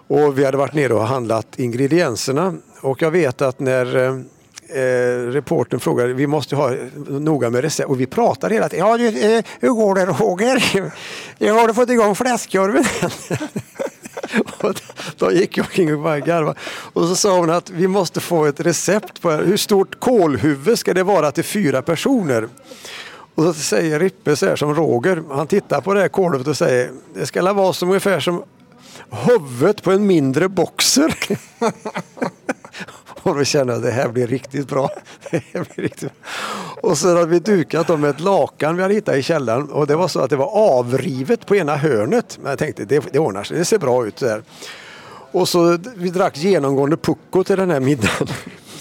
[SPEAKER 3] Och vi hade varit nere och handlat ingredienserna och jag vet att när eh, reporten frågade, vi måste ha noga med recept och vi pratade hela tiden. Ja, du, eh, hur går det Roger? Jag har du fått igång fläskkorven? Och då gick jag omkring och bara garvade. Och så sa hon att vi måste få ett recept på hur stort kålhuvud ska det vara till fyra personer. Och så säger Rippe så här som Roger, han tittar på det här kålhuvudet och säger det ska vara som ungefär som huvudet på en mindre boxer. och då kände jag att det här blir riktigt bra. Det här blir riktigt bra. Och så hade vi dukat dem med ett lakan vi hade hittat i källaren och det var så att det var avrivet på ena hörnet. Men jag tänkte det, det ordnar sig, det ser bra ut där. Och så vi drack genomgående pucko till den här middagen.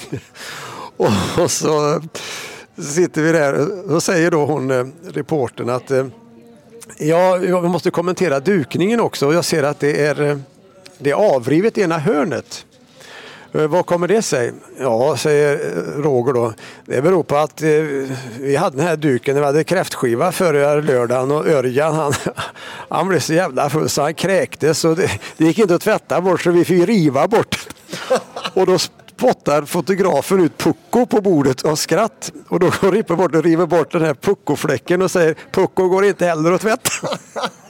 [SPEAKER 3] och, och så sitter vi där och säger då hon eh, reportern att eh, Ja, jag måste kommentera dukningen också. Jag ser att det är, eh, det är avrivet i ena hörnet. Eh, Vad kommer det sig? Ja, säger eh, Roger då. Det beror på att eh, vi hade den här duken när vi hade kräftskiva förra lördagen och Örjan han, han blev så jävla full så han kräktes och det, det gick inte att tvätta bort så vi fick riva bort. Och då spottar fotografen ut pucko på bordet av skratt. Och då går Rippe bort och river bort den här puckofläcken och säger pucko går inte heller att tvätta.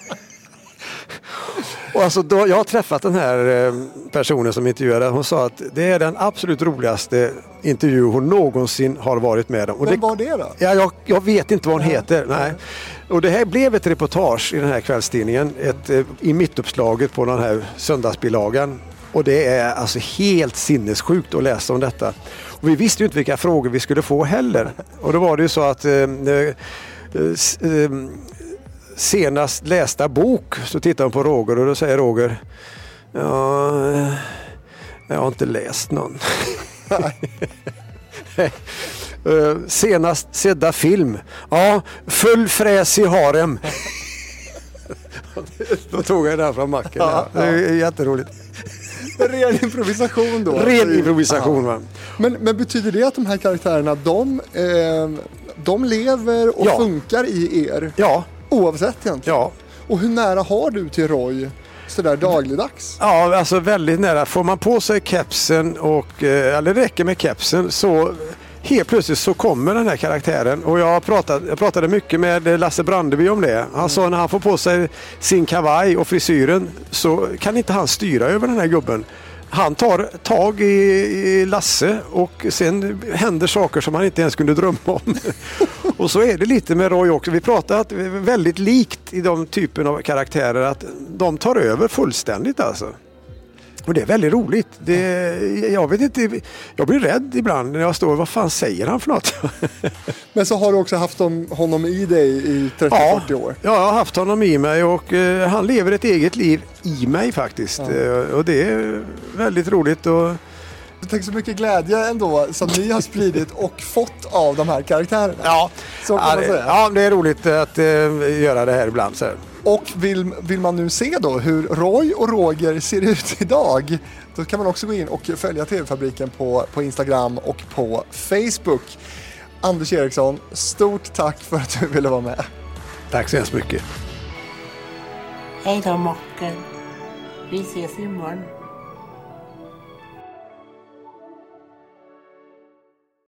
[SPEAKER 3] Och alltså då, jag har träffat den här eh, personen som intervjuade. Hon sa att det är den absolut roligaste intervju hon någonsin har varit med om. Och
[SPEAKER 1] Vem
[SPEAKER 3] det,
[SPEAKER 1] var det då?
[SPEAKER 3] Ja, jag, jag vet inte vad hon heter. Nej. Och det här blev ett reportage i den här kvällstidningen. Ett, eh, I mittuppslaget på den här söndagsbilagan. Och det är alltså helt sinnessjukt att läsa om detta. Och vi visste ju inte vilka frågor vi skulle få heller. Och då var det ju så att eh, eh, senast lästa bok så tittar hon på Roger och då säger Roger Ja, eh, jag har inte läst någon. Eh, Senast sedda film? Ja, Full fräs i harem. Då tog jag den från macken. Ja, det är jätteroligt.
[SPEAKER 1] Ren improvisation då?
[SPEAKER 3] Ren improvisation, va?
[SPEAKER 1] Men, men betyder det att de här karaktärerna, de, eh, de lever och
[SPEAKER 3] Ja.
[SPEAKER 1] funkar i er?
[SPEAKER 3] Ja.
[SPEAKER 1] Oavsett egentligen?
[SPEAKER 3] Ja.
[SPEAKER 1] Och hur nära har du till Roy sådär dagligdags?
[SPEAKER 3] Ja, alltså väldigt nära. Får man på sig kepsen och, eh, eller det räcker med kepsen så helt plötsligt så kommer den här karaktären. Och jag, pratat, jag pratade mycket med Lasse Brandeby om det. Han sa när han får på sig sin kavaj och frisyren så kan inte han styra över den här gubben. Han tar tag i, i Lasse och sen händer saker som han inte ens kunde drömma om. Och så är det lite med Roy också. Vi pratar väldigt likt i de typen av karaktärer att de tar över fullständigt alltså. Och det är väldigt roligt. Det, jag vet inte, jag blir rädd ibland när jag står, vad fan säger han för något?
[SPEAKER 1] Men så har du också haft honom i dig i 30-40 år?
[SPEAKER 3] Ja, jag har haft honom i mig och eh, han lever ett eget liv i mig faktiskt. Eh, och det är väldigt roligt. Och,
[SPEAKER 1] Tänk så mycket glädje ändå som ni har spridit och fått av de här karaktärerna.
[SPEAKER 3] Ja,
[SPEAKER 1] så kan
[SPEAKER 3] ja,
[SPEAKER 1] man
[SPEAKER 3] det,
[SPEAKER 1] säga.
[SPEAKER 3] ja, det är roligt att eh, göra det här ibland. Så.
[SPEAKER 1] Och vill, vill man nu se då hur Roy och Roger ser ut idag, då kan man också gå in och följa TV-fabriken på, på Instagram och på Facebook. Anders Eriksson, stort tack för att du ville vara med.
[SPEAKER 3] Tack så hemskt mycket.
[SPEAKER 12] Hej då Mocken. Vi ses imorgon.